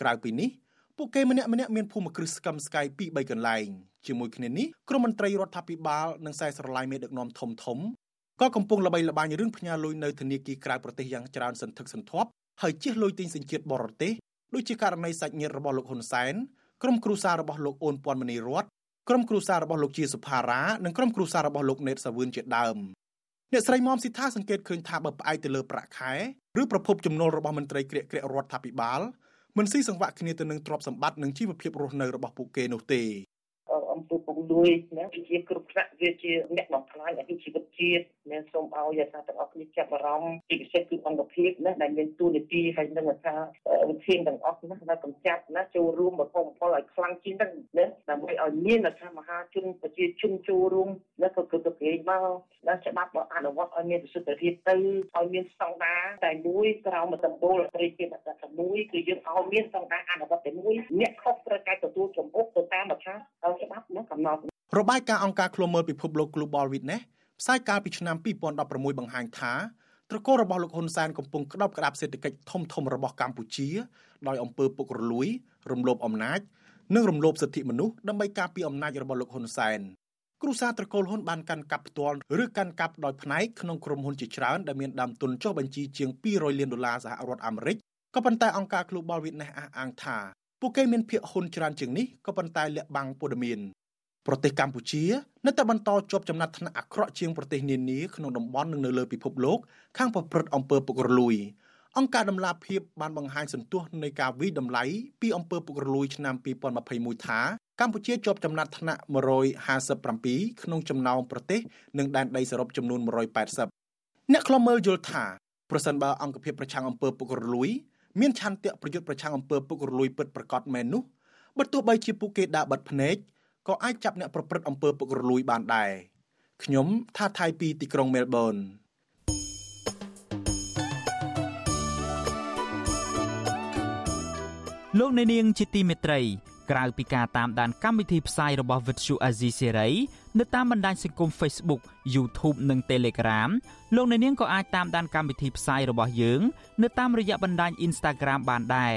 ក្រៅពីនេះពួកគេម្នាក់ម្នាក់មានភូមិគ្រឹះស្កឹមស្កៃពី3កន្លែងជាមួយគ្នានេះក្រុមមន្ត្រីរដ្ឋាភិបាលនិងខ្សែស្រឡាយមេដឹកនាំធំធំ ក៏កំពុងល្បីល្បាញរឿងផ្ញើលុយនៅធនាគារក្រៅប្រទេសយ៉ាងច្រើនសន្ធឹកសន្ធាប់ហើយជិះលុយទិញសញ្ជាតិបរទេសដូចជាករណីសាច់ញាតិរបស់លោកហ៊ុនសែនក្រុមគ្រួសាររបស់លោកអូនពាន់មនីរតក្រុមគ្រួសាររបស់លោកជាសុផារ៉ានិងក្រុមគ្រួសាររបស់លោកណេតសាវឿនជាដើមអ្នកស្រីមុំស៊ីថាសង្កេតឃើញថាបើផ្អែកទៅលើប្រាក់ខែឬប្រភពចំណូលរបស់មន្ត្រីក្រាកក្រាករដ្ឋាភិបាលមិនស៊ីសង្វាក់គ្នាទៅនឹងទ្រព្យសម្បត្តិនិងជីវភាពរស់នៅរបស់ពួកគេនោះទេអំពើពុករ លួយណាវាជាគ្រប់ថ្នាក់វាជាអ្នកបំផ្លាញអាយុជីវិតជាតិមានសូមឲ្យថាទាំងអស់គ្នាចាប់អារម្មណ៍ពីពិសេសគឺអង្គភាពណាដែលមានទូនីតិហើយនឹងថាវិធានទាំងអស់ណាដែលកម្ចាត់ណាចូលរួមបំផុសបំផុលឲ្យខ្លាំងជាងហ្នឹងណាដើម្បីឲ្យមានថាមហាជនប្រជាជនចូលរួមណាក៏គឺទៅគេមកណាច្បាប់បើអនុវត្តឲ្យមានប្រសិទ្ធភាពទៅឲ្យមានស្តង់ដារតែមួយក្រោមដំបូលត្រីជាតែមួយគឺយើងឲ្យមានស្តង់ដារអនុវត្តតែមួយអ្នកខុសត្រូវតែទទួលចំអុកទៅតាមបទច្បាប់ណាកំណត់ របាយការណ៍អង្គការឃ្លាំមើលពិភពលោក Global Witness ផ្សាយកាលពីឆ្នាំ2016បង្ហាញថាត្រកូលរបស់លោកហ៊ុនសែនកំពុងក្តោបក្តាប់សេដ្ឋកិច្ចធំធំរបស់កម្ពុជាដោយអំពើពុករលួយ រំលោភអំណាច និងរំលោភសិទ្ធិមនុស្សដើម្បីការពារអំណាចរបស់លោកហ៊ុនសែនគ្រួសារត្រកូលហ៊ុនបានកាន់កាប់ផ្ទាល់ឬកាន់កាប់ដោយផ្នែកក្នុងក្រុមហ៊ុនជាច្រើនដែលមានដើមទុនចុះបញ្ជីជាង200លានដុល្លារសហរដ្ឋអាមេរិកក៏ប៉ុន្តែអង្គការ Global Witness អះអាងថាពួកគេមានភាគហ៊ុនច្រើនជាងនេះក៏ប៉ុន្តែលាក់បាំងព័ត៌មាន ប្រទេសកម្ពុជានៅតែបន្តជាប់ចំណាត់ថ្នាក់អាក្រក់ជាងប្រទេសនានាក្នុងតំបន់និងនៅលើពិភពលោកខាងប្រព្រឹត្តអំពើពុករលួយអង្គការដំឡាភិបបានបង្ហាញសន្ទុះនៃការវិតម្លៃពីអំពើពុករលួយឆ្នាំ2021ថាកម្ពុជាជាប់ចំណាត់ថ្នាក់157ក្នុងចំណោមប្រទេសនិងដែនដីសរុបចំនួន180អ្នកខ្លំមើលយល់ថាប្រសិនបើអង្គភាពប្រឆាំងអំពើពុករលួយមានឆន្ទៈប្រយុទ្ធប្រឆាំងអំពើពុករលួយពិតប្រាកដមែននោះបើទោះបីជាពួកគេដាក់បិទភ្នែក ក៏អាចចាប់អ្នកប្រព្រឹត្តអំពើពុករលួយបានដែរខ្ញុំថាថៃពីទីក្រុងមែលប៊នលោកអ្នកនាងជាទីមេត្រីក្រៅពីការតាមដានកម្មវិធីផ្សាយរបស់ Vuthu Azizi Serai នៅតាមបណ្ដាញសង្គម Facebook YouTube និង Telegram លោកអ្នកនាងក៏អាចតាមដានកម្មវិធីផ្សាយរបស់យើង នៅតាមរយៈបណ្ដាញ Instagram បានដែរ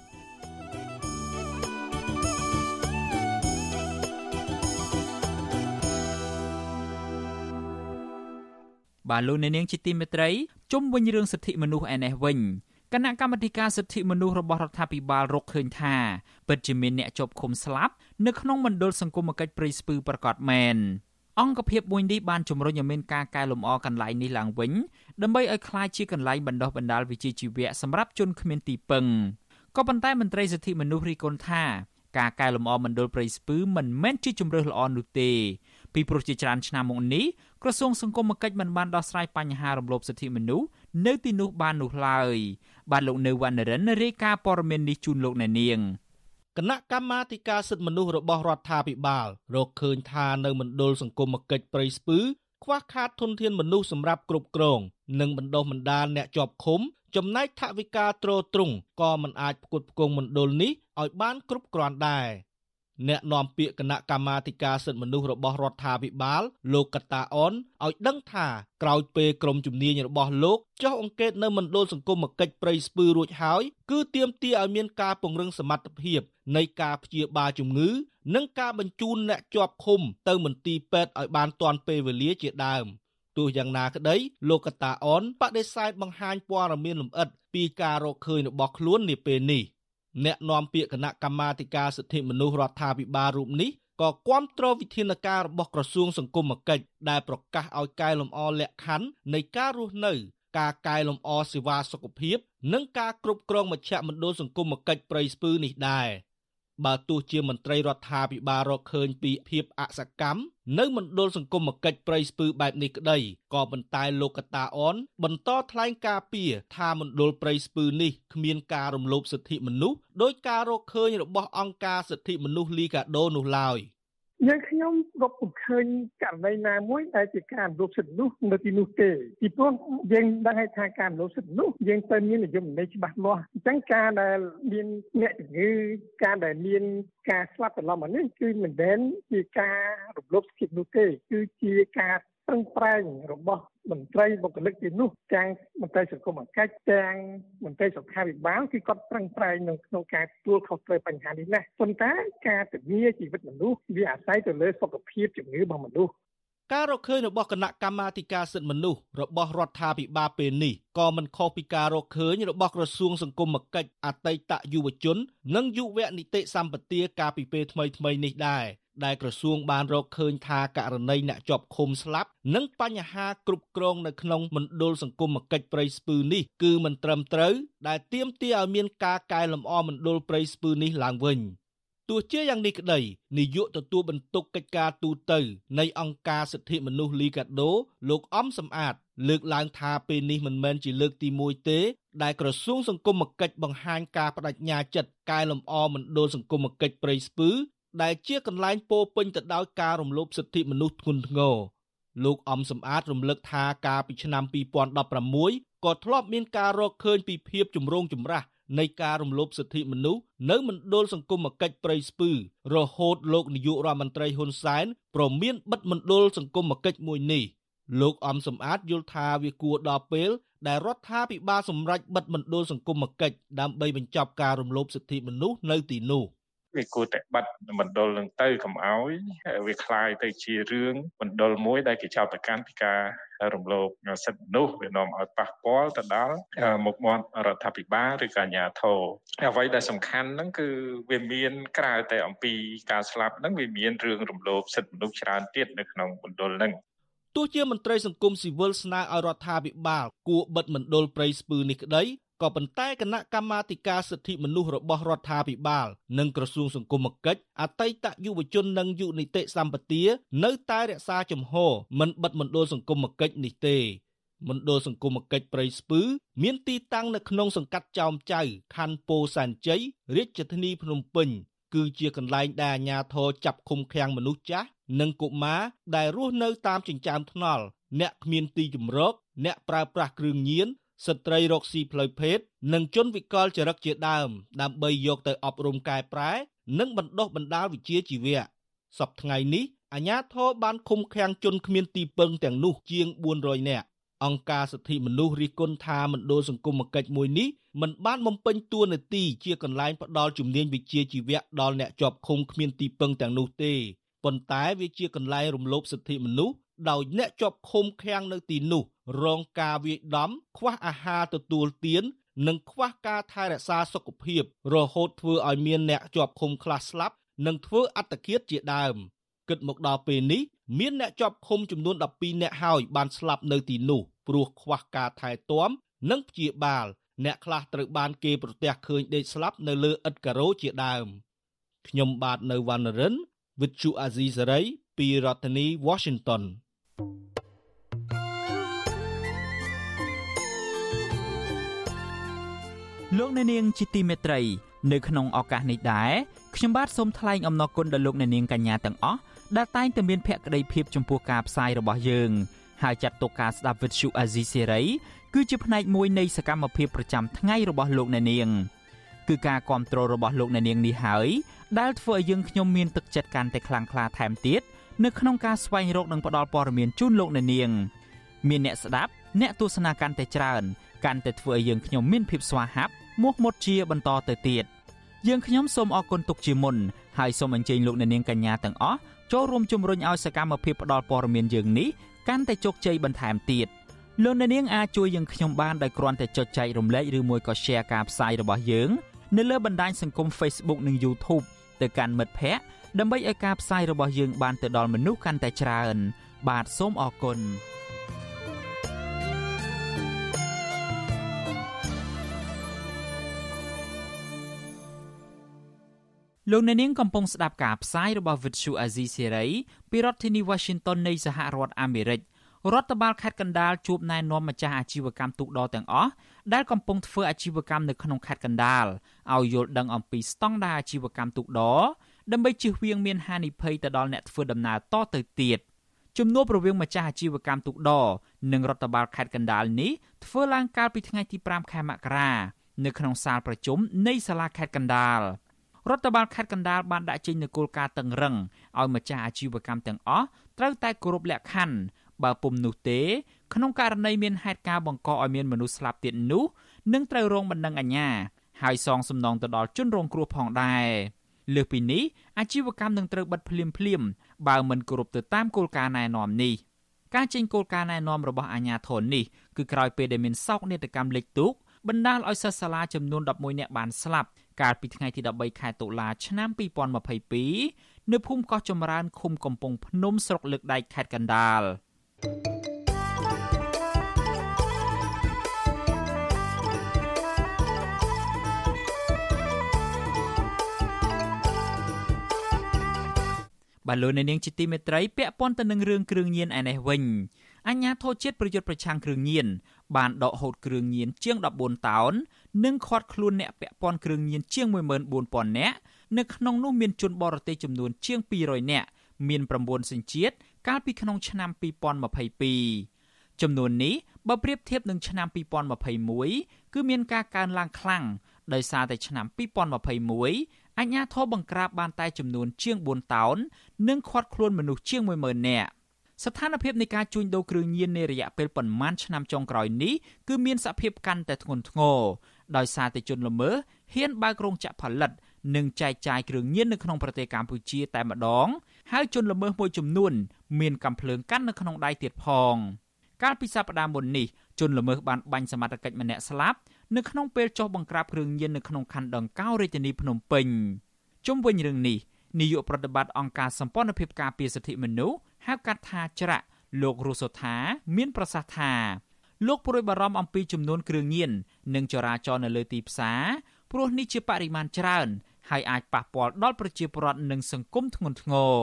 បាទលោកអ្នកនាងជាទីមេត្រីជុំវិញរឿងសិទ្ធិមនុស្សឯនេះវិញគណៈកម្មាធិការសិទ្ធិមនុស្សរបស់រដ្ឋាភិបាលរកឃើញថាពិតជាមានអ្នកជាប់ឃុំស្លាប់នៅក្នុងមណ្ឌលសង្គមគិច្ចព្រៃស្ពឺប្រកាសមែនអង្គភាពមួយនេះបានជំរុញឲ្យមានការកែលម្អកន្លែងនេះឡើងវិញដើម្បីឲ្យក្លាយជាកន្លែងបណ្ដុះបណ្ដាលវិជ្ជាជីវៈសម្រាប់ជនគ្មានទីពឹងក៏ប៉ុន្តែមន្ត្រីសិទ្ធិមនុស្សរីកគុណថាការកែលម្អមណ្ឌលព្រៃស្ពឺមិនមែនជាជំរើសល្អនោះទេ ពីព្រោះជាច្រើនឆ្នាំមកនេះក្រសួងសង្គមគិច្ចមិនបានដោះស្រាយបញ្ហារំលោភសិទ្ធិមនុស្សនៅទីនោះបាននោះឡើយបាទលោកនៅវណ្ណរិនរាយការណ៍ព័ត៌មាននេះជូនលោកអ្នកនាងគណៈកម្មាធិការសិទ្ធិមនុស្សរបស់រដ្ឋាភិបាលរកឃើញថានៅមណ្ឌលសង្គមគិច្ចព្រៃស្ពឺខ្វះខាតធនធានមនុស្សសម្រាប់គ្រប់គ្រង និងបណ្ដុះបណ្ដាលអ្នកជាប់ឃុំ ចំណែកថវិកាទ្រទ្រង់ក៏មិនអាចផ្គត់ផ្គង់មណ្ឌលនេះឲ្យបានគ្រប់គ្រាន់ដែរ អ្នកនាំពាក្យគណៈកម្មាធិការសិទ្ធិមនុស្សរបស់រដ្ឋាភិបាលលោកកតាអនឲ្យដឹងថាក្រោយពេលក្រុមជំនាញរបស់លោកចុះអង្កេតនៅមណ្ឌលសង្គមគិច្ចព្រៃស្ពឺរួចហើយគឺទាមទារឲ្យមានការពង្រឹងសមត្ថភាពនៃការព្យាបាលជំងឺ និងការបញ្ជូនអ្នកជាប់ឃុំទៅមន្ទីរពេទ្យឲ្យបានទាន់ពេលវេលាជាដើមទោះយ៉ាងណាក្តីលោកកតាអនបដិសេធបង្ហាញព័ត៌មានលម្អិតពីការរកឃើញរបស់ខ្លួននាពេលនេះ។ អ្នកនាំពាក្យគណៈកម្មាធិការសិទ្ធិមនុស្សរដ្ឋាភិបាលរូបនេះក៏គាំទ្រវិធានការរបស់ក្រសួងសង្គមគិច្ចដែលប្រកាសឲ្យកែលម្អលក្ខខណ្ឌនៃការរស់នៅ ការកែលម្អសេវាសុខភាព និងការគ្រប់គ្រងមជ្ឈមណ្ឌលសង្គមគិច្ចព្រៃស្ពឺនេះដែរ។ បើទោះជាមន្ត្រីរដ្ឋាភិបាលរកឃើញពីភាពអសកម្មនៅមណ្ឌលសង្គមកិច្ចព្រៃស្ពឺបែបនេះក្តីក៏ប៉ុន្តែលោកកតាអនបន្តថ្លែងការពីថាមណ្ឌលព្រៃស្ពឺនេះគ្មានការរំលោភសិទ្ធិមនុស្សដោយការរកឃើញរបស់អង្គការសិទ្ធិមនុស្សលីកាដូនោះឡើយ។ យើងខ្ញុំរកពុំឃើញករណីណាមួយដែលជាការរំលោភសិទ្ធិនោះនៅទីនោះទេពីព្រោះយើងដឹងហើយថាការរំលោភសិទ្ធិនោះយើងទៅមាននយោបាយច្បាស់លាស់អញ្ចឹងការដែលមានអ្នកជំងឺការដែលមានការស្លាប់បន្លំនេះគឺមិនមែនជាការរំលោភសិទ្ធិនោះទេគឺជាការ ប្រឹងប្រែងរបស់មន្ត្រីបុគ្គលិកទីនោះទាំងមន្ត្រីសង្គមកិច្ចទាំងមន្ត្រីសុខាភិបាលគឺគាត់ប្រឹងប្រែងនៅក្នុងការទទួលខុសត្រូវបញ្ហានេះណាស់ប៉ុន្តែការធានាជីវិតមនុស្សវាអាស្រ័យទៅលើសុខភាពជំងឺរបស់មនុស្សការរកឃើញរបស់គណៈកម្មាធិការសិទ្ធិមនុស្សរបស់រដ្ឋាភិបាលពេលនេះក៏មិនខុសពីការរកឃើញរបស់ក្រសួងសង្គមគិច្ចអតីតយុវជន និងយុវនីតិសម្បទាកាលពីពេលថ្មីៗនេះដែរ ដែលក្រសួងបានរកឃើញថាករណីអ្នកជាប់ឃុំស្លាប់និងបញ្ហាគ្រប់គ្រងនៅក្នុងមណ្ឌលសង្គមគិច្ចព្រៃស្ពឺនេះគឺមិនត្រឹមត្រូវដែលទាមទារឲ្យមានការកែលម្អមណ្ឌលព្រៃស្ពឺនេះឡើងវិញទោះជាយ៉ាងនេះក្តីនាយកទទួលបន្ទុកកិច្ចការទូតនៃអង្គការសិទ្ធិមនុស្សលីកាដូ លោកអំសំអាត លើកឡើងថាពេលនេះមិនមែនជាលើកទី1ទេ ដែលក្រសួងសង្គមគិច្ចបង្ហាញការបដិញ្ញាចិត្តកែលម្អមណ្ឌលសង្គមគិច្ចព្រៃស្ពឺ ដែលជាកន្លែងពោពេញទៅដោយការរំលោភសិទ្ធិមនុស្សធ្ងន់ធ្ងរលោកអំសំអាតរំលឹកថាកាលពីឆ្នាំ2016ក៏ធ្លាប់មានការរកឃើញពីភាពចម្រូងចម្រាសនៃការរំលោភសិទ្ធិមនុស្សនៅមណ្ឌលសង្គមគិច្ចព្រៃស្ពឺរហូតលោកនាយករដ្ឋមន្ត្រីហ៊ុនសែនប្រមានបិទមណ្ឌលសង្គមគិច្ចមួយនេះលោកអំសំអាតយល់ថាវាគួរដល់ពេលដែលរដ្ឋាភិបាលសម្រេចបិទមណ្ឌលសង្គមគិច្ចដើម្បីបញ្ចប់ការរំលោភសិទ្ធិមនុស្សនៅទីនោះ។ វាគួរតែបាត់មណ្ឌលនឹងទៅកុំឲ្យវាคลายទៅជារឿងមណ្ឌលមួយដែលគេចោទប្រកាន់ពីការរំលោភសិទ្ធិមនុស្សវានាំឲ្យប៉ះពាល់ទៅដល់មុខមាត់រដ្ឋាភិបាលឬក៏អាជ្ញាធរអ្វីដែលសំខាន់ហ្នឹងគឺវាមានក្រៅតែអំពីការស្លាប់ហ្នឹងវាមានរឿងរំលោភសិទ្ធិមនុស្សច្រើនទៀតនៅក្នុងមណ្ឌលហ្នឹងទោះជាមន្ត្រីសង្គមស៊ីវិលស្នើឲ្យរដ្ឋាភិបាលគួរបិទមណ្ឌលព្រៃស្ពឺនេះក្តី ក៏ប៉ុន្តែគណៈកម្មាធិការសិទ្ធិមនុស្សរបស់រដ្ឋាភិបាល និងក្រសួងសង្គមគិច្ចអតីតយុវជននិងយុនីតិសម្បទានៅតែរក្សាជំហរមិនបិទមណ្ឌលសង្គមគិច្ចនេះទេមណ្ឌលសង្គមគិច្ចព្រៃស្ពឺ មានទីតាំងនៅក្នុងសង្កាត់ចោមចៅខណ្ឌពោធិ៍សែនជ័យរាជធានីភ្នំពេញគឺជាកន្លែងដែលអាជ្ញាធរចាប់ឃុំឃាំងមនុស្សចាស់និងកុមារដែលរស់នៅតាមចិញ្ចើមថ្នល់អ្នកគ្មានទីជម្រកអ្នកប្រើប្រាស់គ្រឿងញៀន ស្ត្រីរកស៊ីផ្លូវភេទនិងជនវិកលចរិតជាដើម ដើម្បីយកទៅអប់រំកែប្រែ និងបណ្ដុះបណ្ដាលវិជ្ជាជីវៈសប្តាហ៍ថ្ងៃនេះអាជ្ញាធរបានឃុំឃាំងជនគ្មានទីពឹងទាំងនោះជាង400នាក់អង្គការសិទ្ធិមនុស្សរិះគន់ថាមណ្ឌលសង្គមគិច្ចមួយនេះមិនបានបំពេញតួនាទីជាកន្លែងផ្ដល់ជំនាញវិជ្ជាជីវៈដល់អ្នកជាប់ឃុំគ្មានទីពឹងទាំងនោះទេប៉ុន្តែវាជាកន្លែងរំលោភសិទ្ធិមនុស្ស ដោយអ្នកជាប់ឃុំឃាំងនៅទីនោះ រងការវាយដំខ្វះអាហារទទួលទាននិងខ្វះការថែរក្សាសុខភាព រហូតធ្វើឲ្យមានអ្នកជាប់ឃុំខ្លះស្លាប់និងធ្វើអត្តឃាតជាដើមគិតមកដល់ពេលនេះមានអ្នកជាប់ឃុំចំនួន12អ្នកហើយបានស្លាប់នៅទីនោះព្រោះខ្វះការថែទាំនិងព្យាបាល អ្នកខ្លះត្រូវបានគេប្រទះឃើញដេកស្លាប់នៅលើឥដ្ឋការ៉ូជាដើមខ្ញុំបាទនៅវណ្ណរិន with Chu Azizi Saray ពីរដ្ឋធានី Washington លោកអ្នកនាងជាទីមេត្រី នៅក្នុងឱកាសនេះដែរខ្ញុំបាទសូមថ្លែងអំណរគុណដល់លោកអ្នកនាងកញ្ញាទាំងអស់ដែលតែងតែមានភក្ដីភាពចំពោះការផ្សាយរបស់យើងហើយចាត់ទុកការស្ដាប់វិទ្យុអាស៊ីសេរីគឺជាផ្នែកមួយនៃសកម្មភាពប្រចាំថ្ងៃរបស់លោកអ្នកនាងគឺការគ្រប់គ្រងរបស់លោកអ្នកនាងនេះហើយដែលធ្វើឲ្យយើងខ្ញុំមានទឹកចិត្តកាន់តែខ្លាំងក្លាថែមទៀត នៅក្នុងការស្វែងរកនិងផ្តល់ព័ត៌មានជូនលោកអ្នកនាង មានអ្នកស្ដាប់អ្នកទស្សនាកាន់តែច្រើនកាន់តែធ្វើឲ្យយើងខ្ញុំមានភាពស្វាហាប់មោះមុតជាបន្តទៅទៀតយើងខ្ញុំសូមអរគុណទុកជាមុនហើយសូមអញ្ជើញលោកអ្នកនាងកញ្ញាទាំងអស់ចូលរួមជំរុញឲ្យសកម្មភាពផ្តល់ព័ត៌មានយើងនេះកាន់តែជោគជ័យបន្ថែមទៀតលោកអ្នកនាងអាចជួយយើងខ្ញុំបានដោយគ្រាន់តែចុចចែករំលែកឬមួយក៏ Share ការផ្សាយរបស់យើង នៅលើបណ្ដាញសង្គម Facebook និង YouTube ទៅកាន់មិត្តភ័ក្តិ ដើម្បីឲ្យការផ្សាយរបស់យើងបានទៅដល់មនុស្សកាន់តែច្រើន បាទសូមអរគុណលោកអ្នកនាងកំពុងស្ដាប់ការផ្សាយរបស់ Vuthu Azizi Serai ពីរដ្ឋធានី Washington នៃសហរដ្ឋអាមេរិករដ្ឋបាលខេត្តកណ្ដាលជួបណែនាំម្ចាស់អាជីវកម្មទូកដទាំងអស់ដែលកំពុងធ្វើអាជីវកម្មនៅក្នុងខេត្តកណ្ដាលឲ្យយល់ដឹងអំពីស្តង់ដារអាជីវកម្មទូកដ ដើម្បីជៀសវាងមានហានិភ័យទៅដល់អ្នកធ្វើដំណើរតទៅទៀតជំនួបរវាងម្ចាស់អាជីវកម្មទូកដនិងរដ្ឋបាលខេត្តកណ្ដាលនេះធ្វើឡើងកាលពីថ្ងៃទី5ខែមករានៅក្នុងសាលប្រជុំនៃសាលាខេត្តកណ្ដាលរដ្ឋបាលខេត្តកណ្ដាលបានដាក់ចេញនូវគោលការណ៍តឹងរឹងឲ្យម្ចាស់អាជីវកម្មទាំងអស់ត្រូវតែគោរពលក្ខខណ្ឌបើពុំនោះទេក្នុងករណីមានហេតុការណ៍បង្កឲ្យមានមនុស្សស្លាប់ទៀតនោះនឹងត្រូវរងបណ្ដឹងអាជ្ញាហើយសងសំណងទៅដល់ជនរងគ្រោះផងដែរ លើសពីនេះអាជីវកម្មនឹងត្រូវបិទភ្លាមភ្លាមបើមិនគោរពទៅតាមគោលការណ៍ណែនាំនេះការចេញគោលការណ៍ណែនាំរបស់អាជ្ញាធរនេះគឺក្រោយពេលដែលមានសោកនាដកម្មលេខទូកបណ្ដាលឲ្យសិស្សសាលាចំនួន11នាក់បានស្លាប់កាលពីថ្ងៃទី13ខែតុលាឆ្នាំ2022នៅភូមិកោះចម្រើនឃុំកំពង់ភ្នំស្រុកលើកដែកខេត្តកណ្ដាល។ បាទលោកអ្នកនាងជាទីមេត្រីពាក់ព័ន្ធទៅនឹងរឿងគ្រឿងញៀនឯនេះវិញអញ្ញាធិជាតិប្រយុទ្ធប្រឆាំងគ្រឿងញៀនបានដកហូតគ្រឿងញៀនជាង14តោននិងឃាត់ខ្លួនអ្នកពាក់ព័ន្ធគ្រឿងញៀនជាង14000នាក់នៅក្នុងនោះមានជនបរទេសចំនួនជាង200នាក់មាន9សញ្ជាតិកាលពីក្នុងឆ្នាំ2022ចំនួននេះបើប្រៀបធៀបនឹងឆ្នាំ2021គឺមានការកើនឡើងខ្លាំង ដោយសារតែឆ្នាំ2021អញ្ញាធិបបង្ក្រាបបានតែចំនួនជាង4តោននិងឃាត់ខ្លួនមនុស្សជាង10000នាក់ស្ថានភាពនៃការជួញដូរគ្រឿងញៀននៃរយៈពេលប៉ុន្មានឆ្នាំចុងក្រោយនេះគឺមានសភាពកាន់តែធ្ងន់ធ្ងរដោយសារតែជនល្មើសហ៊ានបើករោងចក្រផលិត និងចែកចាយគ្រឿងញៀននៅក្នុងប្រទេសកម្ពុជាតែម្ដង ហើយជនល្មើសមួយចំនួន មានកំភ្លើងកាន់នៅក្នុងដៃទៀតផងកាលពីសប្តាហ៍មុននេះជនល្មើសបានបាញ់សមត្ថកិច្ចម្នាក់ស្លាប់ នៅក្នុងពេលចុះបង្ក្រាបគ្រឿងញៀននៅក្នុងខណ្ឌដង្កោរាជធានីភ្នំពេញជុំវិញរឿងនេះនាយកប្រតិបត្តិអង្គការសម្ព័ន្ធភាពការពារសិទ្ធិមនុស្សហៅកាត់ថាច្រាក់លោករស់សុថា មានប្រសាសន៍ថាលោកព្រួយបារម្ភអំពីចំនួនគ្រឿងញៀននិងចរាចរណ៍នៅលើទីផ្សារព្រោះនេះជាបរិមាណច្រើនហើយអាចប៉ះពាល់ដល់ប្រជាពលរដ្ឋនិងសង្គមធ្ងន់ធ្ងរ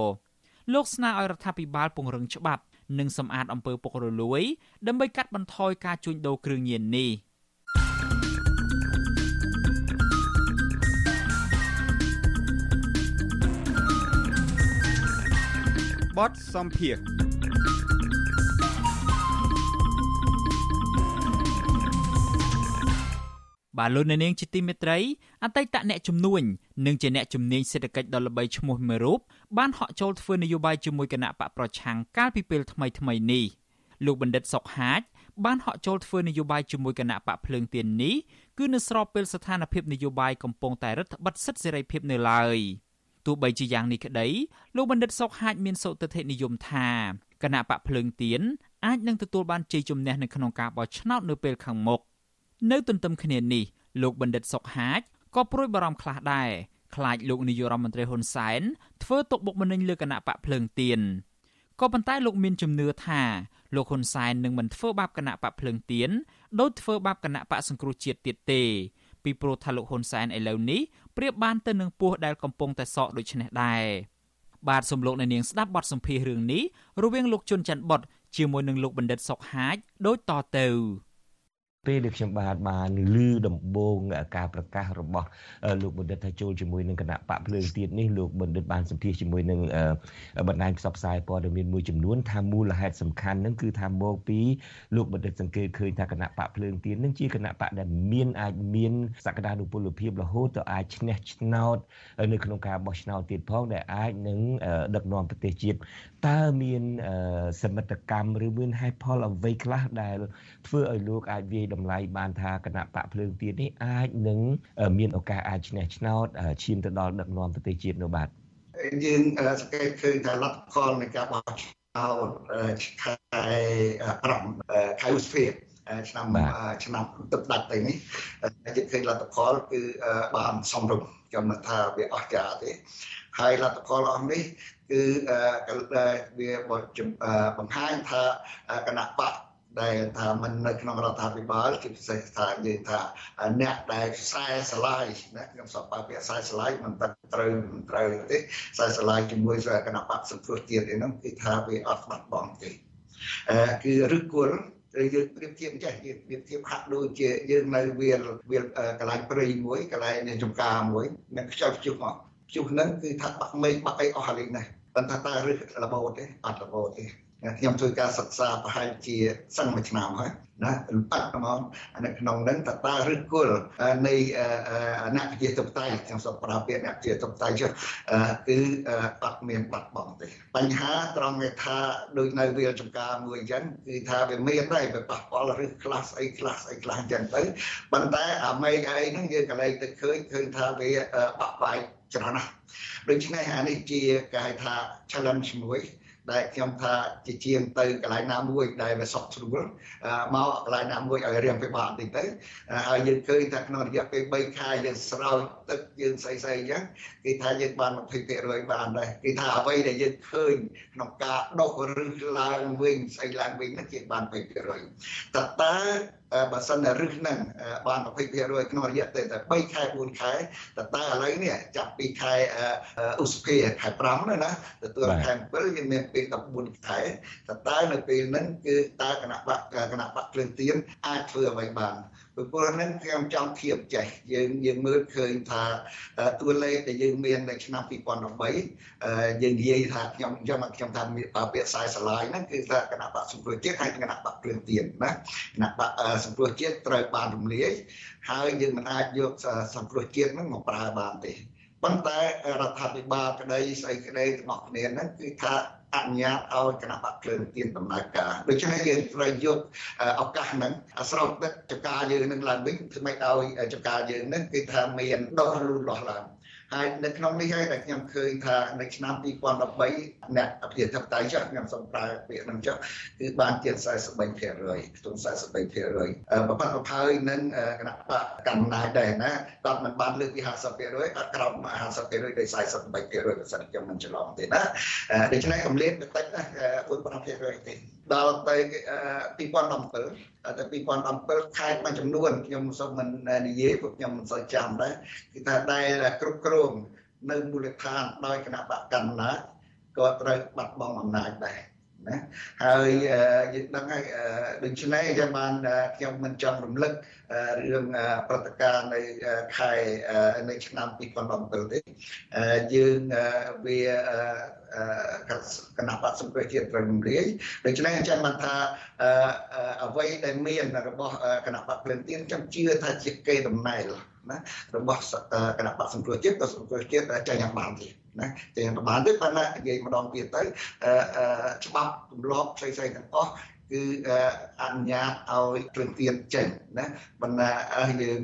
លោកស្នើឲ្យរដ្ឋាភិបាលពង្រឹងច្បាប់ និងសម្អាតអំពើពុករលួយ ដើម្បីកាត់បន្ថយការជួញដូរគ្រឿងញៀននេះ បទសំភារបាទលោកអ្នកនាងជាទីមេត្រីអតីតអ្នកជំនួញនិងជាអ្នកជំនាញសេដ្ឋកិច្ចដ៏ល្បីឈ្មោះមួយរូបបានហក់ចូលធ្វើនយោបាយជាមួយគណៈបកប្រឆាំងកាលពីពេលថ្មីថ្មីនេះលោកបណ្ឌិតសុកហាជបានហក់ចូលធ្វើនយោបាយជាមួយគណៈបកភ្លើងទៀននេះគឺនៅស្របពេលស្ថានភាពនយោបាយកំពុងតែរឹតបន្តឹងសិទ្ធិសេរីភាពនៅឡើយ ទោះបីជាយ៉ាងនេះក្តីលោកបណ្ឌិតសុកហាជមានសុទិដ្ឋិនិយមថាគណៈបកភ្លើងទៀនអាចនឹងទទួលបានជ័យជំនះនៅក្នុងការបោះឆ្នោតនៅពេលខាងមុខនៅទន្ទឹមគ្នានេះលោកបណ្ឌិតសុកហាជក៏ព្រួយបារម្ភខ្លះដែរខ្លាចលោកនាយករដ្ឋមន្ត្រីហ៊ុនសែនធ្វើទុកបុកម្នេញលើគណៈបកភ្លើងទៀនក៏ប៉ុន្តែលោកមានជំនឿថាលោកហ៊ុនសែននឹងមិនធ្វើបាបគណៈបកភ្លើងទៀនដោយធ្វើបាបគណៈបកសង្គ្រោះជាតិទៀតទេពីព្រោះថាលោកហ៊ុនសែនឥឡូវនេះ ប្រៀបបានទៅនឹងពស់ដែលកំពុងតែសក់ដូចនេះដែរបាទសំលោកនៅនាងស្ដាប់បទសម្ភាសន៍រឿងនេះរវាងលោកជុនច័ន្ទបុតជាមួយនឹងលោកបណ្ឌិតសុកហាជដូចតទៅ ពេលដែលខ្ញុំបាទបានឮដំបូងការប្រកាសរបស់លោកបណ្ឌិតថាចូលជាមួយនឹងគណៈបកភ្លើងទៀតនេះលោកបណ្ឌិតបានសម្ភាសជាមួយនឹងបណ្ដាញផ្សព្វផ្សាយព័ត៌មានមួយចំនួនថាមូលហេតុសំខាន់នឹងគឺថាមកពីលោកបណ្ឌិតសង្កេតឃើញថាគណៈបកភ្លើងទៀតនឹងជាគណៈបកដែលមានអាចមានសក្តានុពលភាពរហូតទៅអាចឈ្នះឆ្នោតនៅក្នុងការបោះឆ្នោតទៀតផងដែលអាចនឹងដឹកនាំប្រទេសជាតិតើមានសមិទ្ធកម្មឬមានហេតុផលអ្វីខ្លះដែលធ្វើឲ្យលោកអាចវាយតម្លៃបានថាគណៈបកភ្លើងទៀតនេះអាចនឹងមានឱកាសអាចឈ្នះឆ្នោតឈានទៅដល់ដឹកនាំប្រទេសជាតិនៅបាទយើងសង្កេតឃើញថាលទ្ធផលនៃការបោះឆ្នោតខែ5ខែឧសភាឆ្នាំឆ្នាំទឹកដាច់ទៅនេះយើងឃើញលទ្ធផលគឺបានសំរុំចំណថាវាអស្ចារ្យទេហើយលទ្ធផលអស់នេះគឺវាបង្ហាញថាគណៈបក ដែលថាมันនៅក្នុងរដ្ឋាភិបាលជាពិសេសថានិយាយថាអ្នកដែលខ្សែស្រឡាយណាខ្ញុំសពបើពាក្យខ្សែស្រឡាយមិនត្រូវត្រូវមិនត្រូវទេខ្សែស្រឡាយជាមួយគណៈបកសង្គ្រោះជាតិឯនោះគឺថាវាអត់បាត់បង់ទេអឺគឺឫសគល់ឬយើងប្រៀបធៀបចេះយើងប្រៀបធៀបហាក់ដូចជាយើងនៅវាលវាលកន្លែងព្រៃមួយកន្លែងចំការមួយនឹងខ្ចប់ជុះមកជុះហ្នឹងគឺថាបាក់មេឃបាក់អីអស់ហើយណាប៉ុន្តែតើរឹសរបូតទេអត់របូតទេ ខ្ញុំធ្វើការសិក្សាប្រហែលជាសឹងមួយឆ្នាំហើយណាលបាត់ហ្មងនៅក្នុងហ្នឹងតតាឬគល់នៃអ្នកជាតបតៃខ្ញុំសូមប្រើពាក្យអ្នកជាតបតៃចុះគឺបាត់មានបាត់បង់ទេបញ្ហាត្រង់វាថាដូចនៅវាលចំការមួយអញ្ចឹងគឺថាវាមានដែរវាប៉ះពាល់ឬខ្លះស្អីខ្លះស្អីខ្លះអញ្ចឹងទៅប៉ុន្តែអាមេឃអីហ្នឹងយើងកន្លែងទៅឃើញឃើញថាវាបាក់បែកច្រើនណាស់ដូច្នេះអានេះជាគេហៅថា challenge មួយ ដែលខ្ញុំថាជាជាងទៅកន្លែងណាមួយដែលវាសុខស្រួលមកកន្លែងណាមួយឲ្យរៀងពិបាកបន្តិចទៅហើយយើងឃើញថាក្នុងរយៈពេល3ខែយើងស្រោចទឹកយើងស្អីស្អីអញ្ចឹងគេថាយើងបាន20%បានដែរគេថាអ្វីដែលយើងឃើញក្នុងការដុសឬឡើងវិញស្អីឡើងវិញនោះជាបាន20%តើតើបើសិនតែរឹសហ្នឹងបាន20%ក្នុងរយៈពេលតែ3ខែ4ខែតើតើឥឡូវនេះចាប់ពីខែឧសភាខែ5ហ្នឹងណាទទួលខែ7យើងមានពេល14ខែតើតើនៅពេលហ្នឹងគឺតើគណៈបកគណៈបកភ្លើងទៀនអាចធ្វើអ្វីបាន ពីព្រោះហ្នឹងខ្ញុំចង់ធៀបចេះយើងយើងមើលឃើញថាតួលេខដែលយើងមាននៅឆ្នាំ2013យើងនិយាយថាខ្ញុំខ្ញុំខ្ញុំថាពាក្យខ្សែស្រឡាយហ្នឹងគឺថាគណៈបកសង្គ្រោះជាតិហើយគណៈបកព្រឹងទៀនណាគណៈបកសង្គ្រោះជាតិត្រូវបានរំលាយហើយយើងមិនអាចយកសង្គ្រោះជាតិហ្នឹងមកប្រើបានទេប៉ុន្តែរដ្ឋាភិបាលក្តីស្អីក្តីទាំងអស់គ្នាហ្នឹងគឺថា អនុញ្ញាតឲ្យគណៈបកភ្លើងទៀនដំណើរការដូច្នេះយើងត្រូវយកឱកាសហ្នឹងស្រោបទឹកចការយើងនឹងឡើងវិញធ្វើម៉េចឲ្យចការយើងហ្នឹងគឺថាមានដុះលូតលាស់ឡើង ហើយនៅក្នុងនេះហើយដែលខ្ញុំឃើញថានៅឆ្នាំ2013អ្នកអភិធិបតេយ្យចុះខ្ញុំសូមប្រើពាក្យហ្នឹងចុះគឺបានជា43%ខ្ទង់43%បបបផើយនឹងគណៈបកកណ្ដាលដែរណាគាត់មិនបានលើកពី50%អត់ក្រោម50%ដោយ43%បើសិនខ្ញុំមិនច្រឡំទេណាដូច្នេះកម្លេតបន្តិចណា4%ទេ ដល់ទៅ2017តែ2017ខេត្តមួយចំនួនខ្ញុំសូមមិននិយាយព្រោះខ្ញុំមិនសូវចាំដែរគឺថាដែលគ្រប់គ្រងនៅមូលដ្ឋានដោយគណៈបកកណ្ណាក៏ត្រូវបាត់បង់អំណាចដែរ ណាហើយយើងដឹងហើយដូច្នេះចាំបានខ្ញុំមិនចង់រំលឹករឿងព្រឹត្តិការណ៍នៅខែនៅឆ្នាំ2017ទេយើងវាគណៈបក្សសង្គ្រោះជាតិត្រូវរំលាយដូច្នេះអញ្ចឹងបានថាអ្វីដែលមានរបស់គណៈបកភ្លឹងទៀនខ្ញុំជឿថាជាគេដំណែលណារបស់គណៈបកសង្គ្រោះជាតិក៏សង្គ្រោះជាតិចាញ់បានទៀត ណាចេញបានទេប៉ុន្តែនិយាយម្ដងទៀតទៅច្បាប់ទម្លាប់ផ្សេងៗទាំងអស់គឺអនុញ្ញាតឲ្យព្រឹងទៀនចេញណាបណ្ណាយើង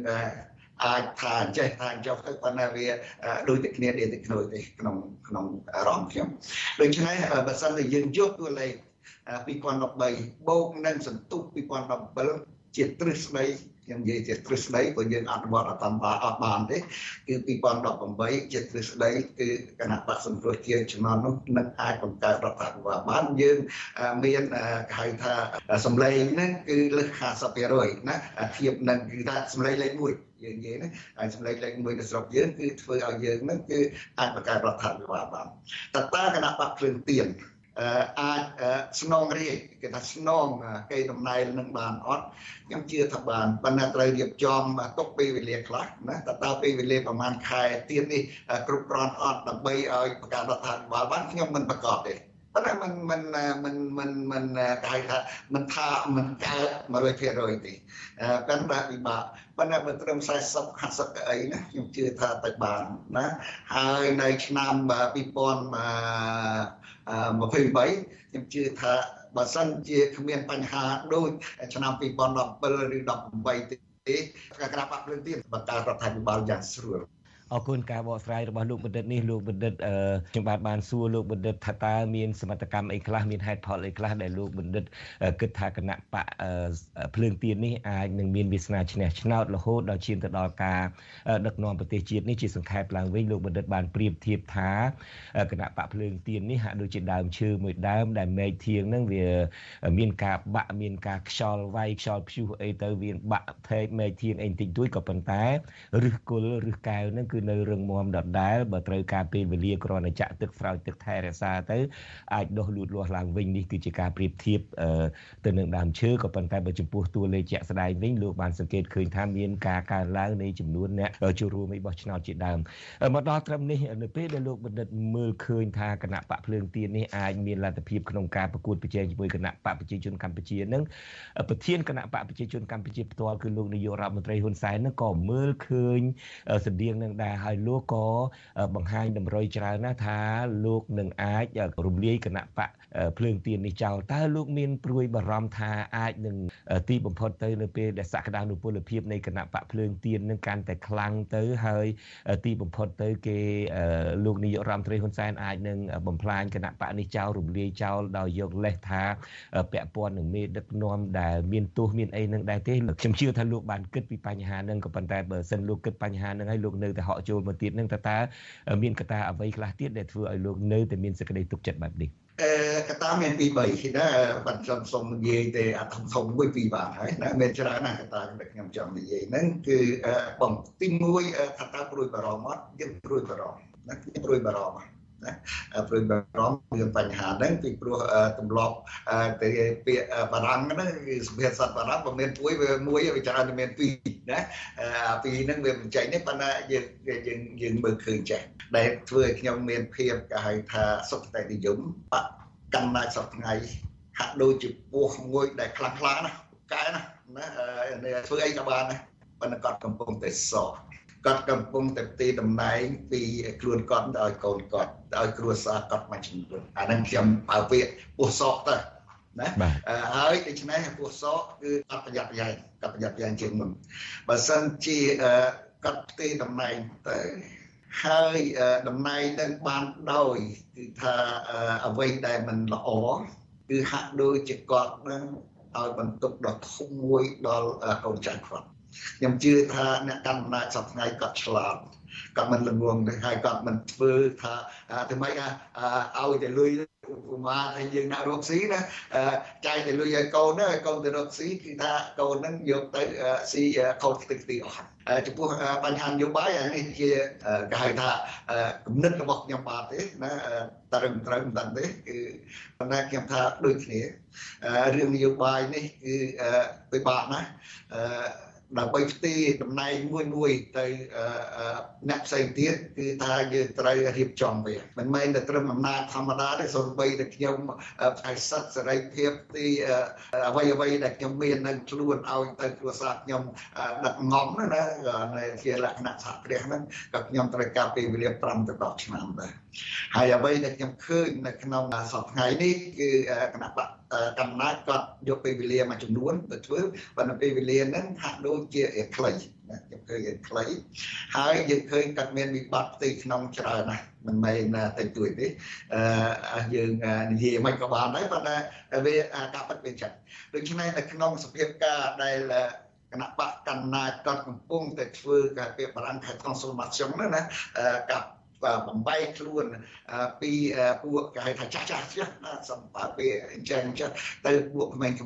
អាចថាចេះថាចុះទៅប៉ុន្តែវាដូចតែគ្នានេះតែគ្នាទេក្នុងក្នុងអារម្មណ៍ខ្ញុំដូច្នេះបើសិនជាយើងយកតួលេខ2013បូកនឹងសន្ទុះ2017ជាទ្រឹស្ដី ខ្ញុំនិយាយជាទ្រឹស្ដីព្រោះយើងអនុវត្តអត់តាមអត់បានទេគឺ2018ជាទ្រឹស្ដីគឺគណៈបក្សសង្គ្រោះជាតិជំនាន់នោះនឹងអាចបង្កើតរដ្ឋាភិបាលបានយើងមានគេហៅថាសម្លេងហ្នឹងគឺលើស50%ណាធៀបនឹងគឺថាសម្លេងលេខ1យើងនិយាយណាហើយសម្លេងលេខ1នៅស្រុកយើងគឺធ្វើឲ្យយើងហ្នឹងគឺអាចបង្កើតរដ្ឋាភិបាលបានតើតើគណៈបកភ្លើងទៀន អាចស្នងរាជគេថាស្នងគេតំណែងនឹងបានអត់ខ្ញុំជឿថាបានប៉ុន្តែត្រូវរៀបចំទុកពេលវេលាខ្លះណាតើតើពេលវេលាប្រហែលខែទៀតនេះគ្រប់គ្រាន់អត់ដើម្បីឲ្យបង្កើតរដ្ឋាភិបាលបានខ្ញុំមិនប្រកាសទេប៉ុន្តែมันมันมันมันมันគេហៅថាมันថាมันកើត100%ទេប៉ុន្តែពិបាក ប៉ុន្តែបើត្រឹម40 50អីណាខ្ញុំជឿថាទៅបានណាហើយនៅឆ្នាំ2000 23ខ្ញុំជឿថាបើសិនជាគ្មានបញ្ហាដូចឆ្នាំ2017ឬ18ទេគណៈបកភ្លើងទៀនបង្កើតរដ្ឋាភិបាលយ៉ាងស្រួល អរគុណការបកស្រាយរបស់លោកបណ្ឌិតនេះលោកបណ្ឌិតខ្ញុំបាទបានសួរលោកបណ្ឌិតថាតើមានសមត្ថកម្មអីខ្លះមានហេតុផលអីខ្លះដែលលោកបណ្ឌិតគិតថាគណៈបកភ្លើងទៀននេះអាចនឹងមានវាសនាឈ្នះឆ្នោតរហូតដល់ឈានទៅដល់ការដឹកនាំប្រទេសជាតិនេះជាសង្ខេបឡើងវិញលោកបណ្ឌិតបានប្រៀបធៀបថាគណៈបកភ្លើងទៀននេះហាក់ដូចជាដើមឈើមួយដើមដែលមែកធៀងហ្នឹងវាមានការបាក់មានការខ្យល់វាយខ្យល់ព្យុះអីទៅវាបាក់ភេកមែកធៀងអីបន្តិចតួចក៏ប៉ុន្តែឫសគល់ឫសកែវហ្នឹងគឺនៅរឹងមាំដដែលបើត្រូវការពេលវេលាគ្រាន់តែចាក់ទឹកស្រោចទឹកថែរក្សាទៅអាចដុះលូតលាស់ឡើងវិញនេះគឺជាការប្រៀបធៀបទៅនឹងដើមឈើក៏ប៉ុន្តែបើចំពោះតួលេខជាក់ស្ដែងវិញលោកបានសង្កេតឃើញថាមានការកើនឡើងនៃចំនួនអ្នកចូលរួមឯបោះឆ្នោតជាដើមមកដល់ត្រឹមនេះនៅពេលដែលលោកបណ្ឌិតមើលឃើញថាគណៈបកភ្លើងទៀននេះអាចមានលទ្ធភាពក្នុងការប្រកួតប្រជែងជាមួយគណៈបកប្រជាជនកម្ពុជានឹងប្រធានគណៈបកប្រជាជនកម្ពុជាផ្ទាល់គឺលោកនាយករដ្ឋមន្ត្រីហ៊ុនសែននឹងក៏មើលឃើញស្តៀងនឹងដែរហើយលោកក៏បង្ហាញតម្រុយច្រើនណាស់ថាលោកនឹងអាចរំលាយគណៈបកភ្លើងទៀននេះចោលតើលោកមានព្រួយបារម្ភថាអាចនឹងទីបំផុតទៅនៅពេលដែលសក្តានុពលភាពនៃគណៈបកភ្លើងទៀននឹងកាន់តែខ្លាំងទៅហើយទីបំផុតទៅគេលោកនាយករដ្ឋមន្ត្រីហ៊ុនសែនអាចនឹងបំផ្លាញគណៈបកនេះចោលរំលាយចោលដោយយកលេសថាពាក់ព័ន្ធនឹងមេដឹកនាំដែលមានទោសមានអីនឹងដែរទេខ្ញុំជឿថាលោកបានគិតពីបញ្ហានឹងក៏ប៉ុន្តែបើសិនលោកគិតបញ្ហានឹងហើយលោកនៅតែហក់ចូលមកទៀតនឹងតើតើមានកត្តាអ្វីខ្លះទៀតដែលធ្វើឲ្យលោកនៅតែមានសេចក្តីទុកចិត្តបែបនេះអឺកតាមានពី3ណាបាទខ្ញុំសូមនិយាយទេអាធំធំមួយពីរបាទហើយណាមានច្រើនណាស់កតាដែលខ្ញុំចង់និយាយហ្នឹងគឺបងទី1ថាតើព្រួយបារម្ភអត់យើងព្រួយបារម្ភណាព្រួយបារម្ភ ណាព្រួយបារម្ភមានបញ្ហាហ្នឹងពីព្រោះទម្លាប់ទៅពាក្យបារាំងហ្នឹងគឺសម្ភារសត្វបារាំងបើមានពួយវាមួយវាច្រើនតែមានពីរណាអាពីរហ្នឹងវាមិនចេញទេប៉ុន្តែយើងយើងយើងមើលឃើញចេះដែលធ្វើឲ្យខ្ញុំមានភាពគេហៅថាសុខតេនិយមបកកម្មណាចសប្ថ្ងៃហាក់ដូចជាពោះមួយដែលខ្លាំងខ្លាណាកែណាណាធ្វើអីក៏បានដែរប៉ុន្តែគាត់កំពុងតែសោះ គាត់កំពុងតែទីតំណែងពីខ្លួនគាត់ទៅឲ្យកូនគាត់ទៅឲ្យគ្រួសារគាត់មួយចំនួនអានឹងខ្ញុំបើពាក្យពោះសោកទៅណាហើយដូច្នេះពោះសោកគឺគាត់ប្រយ័ត្នប្រយែងគាត់ប្រយ័ត្នប្រយែងជាងមុនបើសិនជាគាត់ទីតំណែងទៅហើយតំណែងនឹងបានដោយគឺថាអ្វីដែលមិនល្អគឺហាក់ដូចជាគាត់នឹងឲ្យបន្ទុកដ៏ធំមួយដល់កូនចៅគាត់ ខ្ញុំជឿថាអ្នកកាន់អំណាចសប្តាហ៍គាត់ឆ្លាតគាត់មិនល្ងងទេហើយគាត់មិនធ្វើថាធ្វើម៉េចឲ្យតែលុយឧបមាថាយើងដាក់រកស៊ីណាចាយតែលុយឲ្យកូនណាឲ្យកូនទៅរកស៊ីគឺថាកូនហ្នឹងយកទៅស៊ីខុសទឹកទីអស់ចំពោះបញ្ហានយោបាយអានេះជាគេហៅថាគំនិតរបស់ខ្ញុំបាទទេណាត្រឹមត្រូវមិនដឹងទេគឺប៉ុន្តែខ្ញុំថាដូចគ្នារឿងនយោបាយនេះគឺពិបាកណាស់ ដើម្បីផ្ទេរតំណែងមួយមួយទៅអ្នកផ្សេងទៀតគឺថាយើងត្រូវរៀបចំវាមិនមែនតែត្រឹមអំណាចធម្មតាទេសូម្បីតែខ្ញុំផ្នែកសិទ្ធិសេរីភាពទីអ្វីអ្វីដែលខ្ញុំមាននឹងខ្លួនឲ្យទៅគ្រួសារខ្ញុំដឹកងំណាជាលក្ខណៈសហគ្រាសហ្នឹងក៏ខ្ញុំត្រូវការពេលវេលា5ទៅ10ឆ្នាំដែរហើយអ្វីដែលខ្ញុំឃើញនៅក្នុងសប្តាហ៍ថ្ងៃនេះគឺគណៈបក កំណាចគាត់យកពេលវេលាមួយចំនួនទៅធ្វើប៉ុន្តែពេលវេលាហ្នឹងហាក់ដូចជាខ្លីណាខ្ញុំឃើញវាខ្លីហើយយើងឃើញគាត់មានវិបត្តិផ្ទៃក្នុងច្រើនណាស់មិនមែនតែទួយទេអឺយើងនិយាយមិនក៏បានដែរប៉ុន្តែវាការពិតវាចឹងដូច្នេះនៅក្នុងសភាពការដែលគណៈបកកណ្ណាចគាត់កំពុងតែធ្វើការពីបារាំងខេត្ត transformation ហ្នឹងណាកាប់ បំបែកខ្លួនពីពួកគេហៅថាចាស់ចាស់ចាស់សម្រាប់ពីអញ្ចឹងចាស់ទៅពួកក្មេងៗ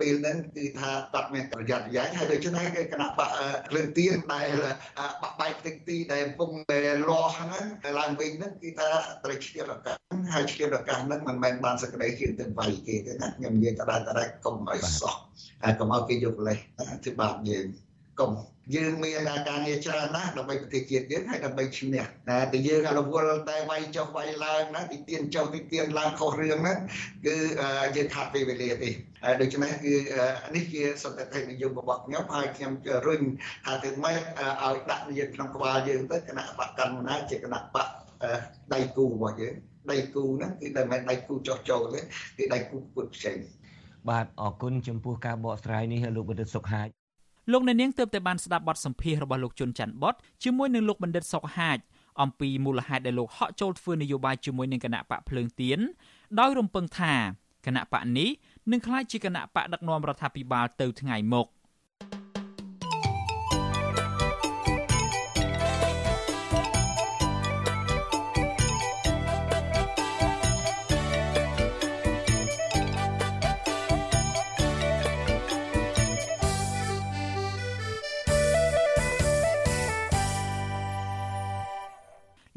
ពេលហ្នឹងគឺថាតត់មានប្រយ័ត្នប្រយែងហើយដូច្នេះគេគណៈបកគ្រឿងទៀនដែលបាក់បែកទឹកទីដែលកំពុងតែលាស់ហ្នឹងឡើងវិញហ្នឹងគឺថាត្រូវឆ្លៀតឱកាសហើយឆ្លៀតឱកាសហ្នឹងមិនមែនបានសក្តីជឿទៅវាយគេទេណាខ្ញុំនិយាយតដែរតដែរកុំឲ្យសោះហើយកុំឲ្យគេយកលេសធ្វើបាបយើងកុំយើងមានការងារច្រើនណាស់ដើម្បីប្រទេសជាតិយើងហើយដើម្បីឈ្នះតែតែយើងរវល់តែវាយចុះវាយឡើងណាទីទៀនចុះទីទៀនឡើងខុសរឿងហ្នឹងគឺយើងខាត់ពេលវេលាទេហើយដូច្នេះគឺនេះជាសន្តិភាពនិយមរបស់ខ្ញុំហើយខ្ញុំរុញថាទៅម៉េចឲ្យដាក់និយាយក្នុងក្បាលយើងទៅគណៈបកកណ្ណាជាគណៈបកដៃគូរបស់យើងដៃគូហ្នឹងគឺតែមិនដៃគូចោះចូលទេគឺដៃគូពុតផ្សេងបាទអរគុណចំពោះការបកស្រាយនេះលោកបណ្ឌិតសុខហាជ លោកអ្នកនាងទើបតែបានស្ដាប់បទសម្ភាសន៍របស់លោកជុនច័ន្ទបតជាមួយនឹងលោកបណ្ឌិតសុកហាជអំពីមូលហេតុដែលលោកហក់ចូលធ្វើនយោបាយជាមួយនឹងគណៈបកភ្លើងទៀនដោយរំពឹងថាគណៈបកនេះនឹងក្លាយជាគណៈបកដឹកនាំរដ្ឋាភិបាលទៅថ្ងៃមុខ។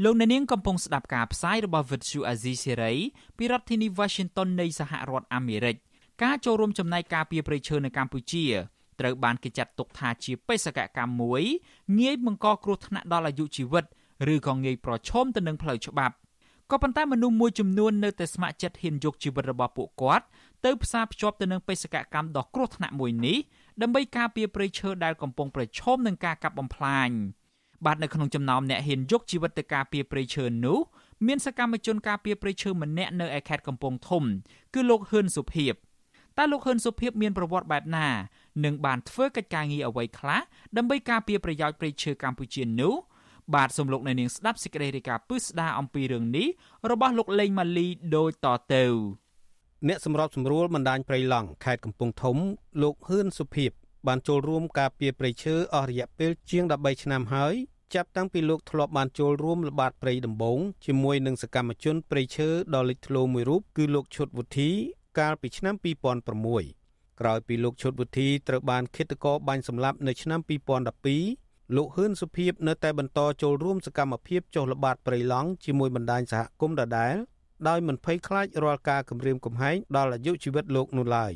លោកអ្នកនាងកំពុងស្ដាប់ការផ្សាយរបស់ Vuthu Azizi Serai ពីរដ្ឋធានី Washington នៃសហរដ្ឋអាមេរិកការចូលរួមចំណែកការពារព្រៃឈើនៅកម្ពុជាត្រូវបានគេចាត់ទុកថាជាបេសកកម្មមួយងាយបង្កគ្រោះថ្នាក់ដល់អាយុជីវិតឬក៏ងាយប្រឈមទៅនឹងផ្លូវច្បាប់ក៏ប៉ុន្តែមនុស្សមួយចំនួននៅតែស្ម័គ្រចិត្តហ៊ានយកជីវិតរបស់ពួកគាត់ទៅផ្សារភ្ជាប់ទៅនឹងបេសកកម្មដ៏គ្រោះថ្នាក់មួយនេះដើម្បីការពារព្រៃឈើដែលកំពុងប្រឈមនឹងការកាប់បំផ្លាញ។ បាទនៅក្នុងចំណោមអ្នកហ៊ានយកជីវិតទៅការពារព្រៃឈើនោះមានសកម្មជនការពារព្រៃឈើម្នាក់នៅឯខេត្តកំពង់ធំ គឺលោកហ៊ឿនសុភីបតើលោកហ៊ុនសុភីបមានប្រវត្តិបែបណានិងបានធ្វើកិច្ចការងារអ្វីខ្លះដើម្បីការពារប្រយោជន៍ព្រៃឈើកម្ពុជានោះបាទសូមលោកអ្នកនាងស្ដាប់សេចក្តីរាយការណ៍ពិស្ដារអំពីរឿងនេះរបស់លោកលេងម៉ាលីដូចតទៅអ្នកសម្របសម្រួលបណ្ដាញព្រៃឡង់ខេត្តកំពង់ធំ លោកហ៊ឿនសុភីបបានចូលរួមការពារព្រៃឈើអស់រយៈពេលជាង13ឆ្នាំហើយ ចាប់តាំងពីលោកធ្លាប់បានចូលរួមល្បាតព្រៃដំបងជាមួយនឹងសកម្មជនព្រៃឈើដ៏លេចធ្លោមួយរូបគឺលោកឈុតវុធី កាលពីឆ្នាំ2006ក្រោយពីលោកឈុតវុធីត្រូវបានឃាតករបាញ់សម្លាប់នៅឆ្នាំ2012លោកហ៊ឿនសុភីបនៅតែបន្តចូលរួមសកម្មភាពចុះល្បាតព្រៃឡង់ជាមួយបណ្ដាញសហគមន៍ដដែលដោយមិនភ័យខ្លាចរាល់ការគំរាមកំហែងដល់អាយុជីវិតលោកនោះឡើយ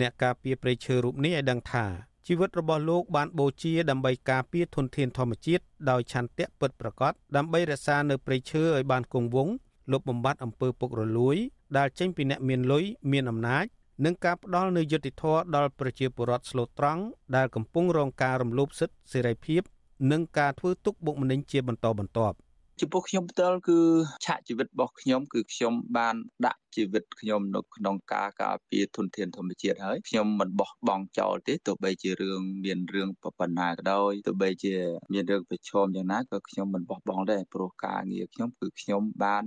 អ្នកការពារព្រៃឈើរូបនេះឲ្យដឹងថា ជីវិតរបស់លោកបានបូជាដើម្បីការពារធនធានធម្មជាតិដោយឆន្ទៈពិតប្រាកដដើម្បីរក្សានៅព្រៃឈើឲ្យបានគង់វង្សលុបបំបាត់អំពើពុករលួយ ដែលចេញពីអ្នកមានលុយមានអំណាចនិងការផ្ដល់នូវយុត្តិធម៌ដល់ប្រជាពលរដ្ឋស្លូតត្រង់ដែលកំពុងរងការរំលោភសិទ្ធិសេរីភាព និងការធ្វើទុកបុកម្នេញជាបន្តបន្ទាប់ ចំពោះខ្ញុំផ្ទាល់គឺឆាកជីវិតរបស់ខ្ញុំគឺខ្ញុំបានដាក់ជីវិតខ្ញុំនៅក្នុងការការពារធនធានធម្មជាតិហើយខ្ញុំមិនបោះបង់ចោលទេទោះបីជារឿងមានរឿងប៉ុណ្ណាក៏ដោយទោះបីជាមានរឿងប្រឈមយ៉ាងណាក៏ខ្ញុំមិនបោះបង់ដែរព្រោះការងារខ្ញុំគឺខ្ញុំបាន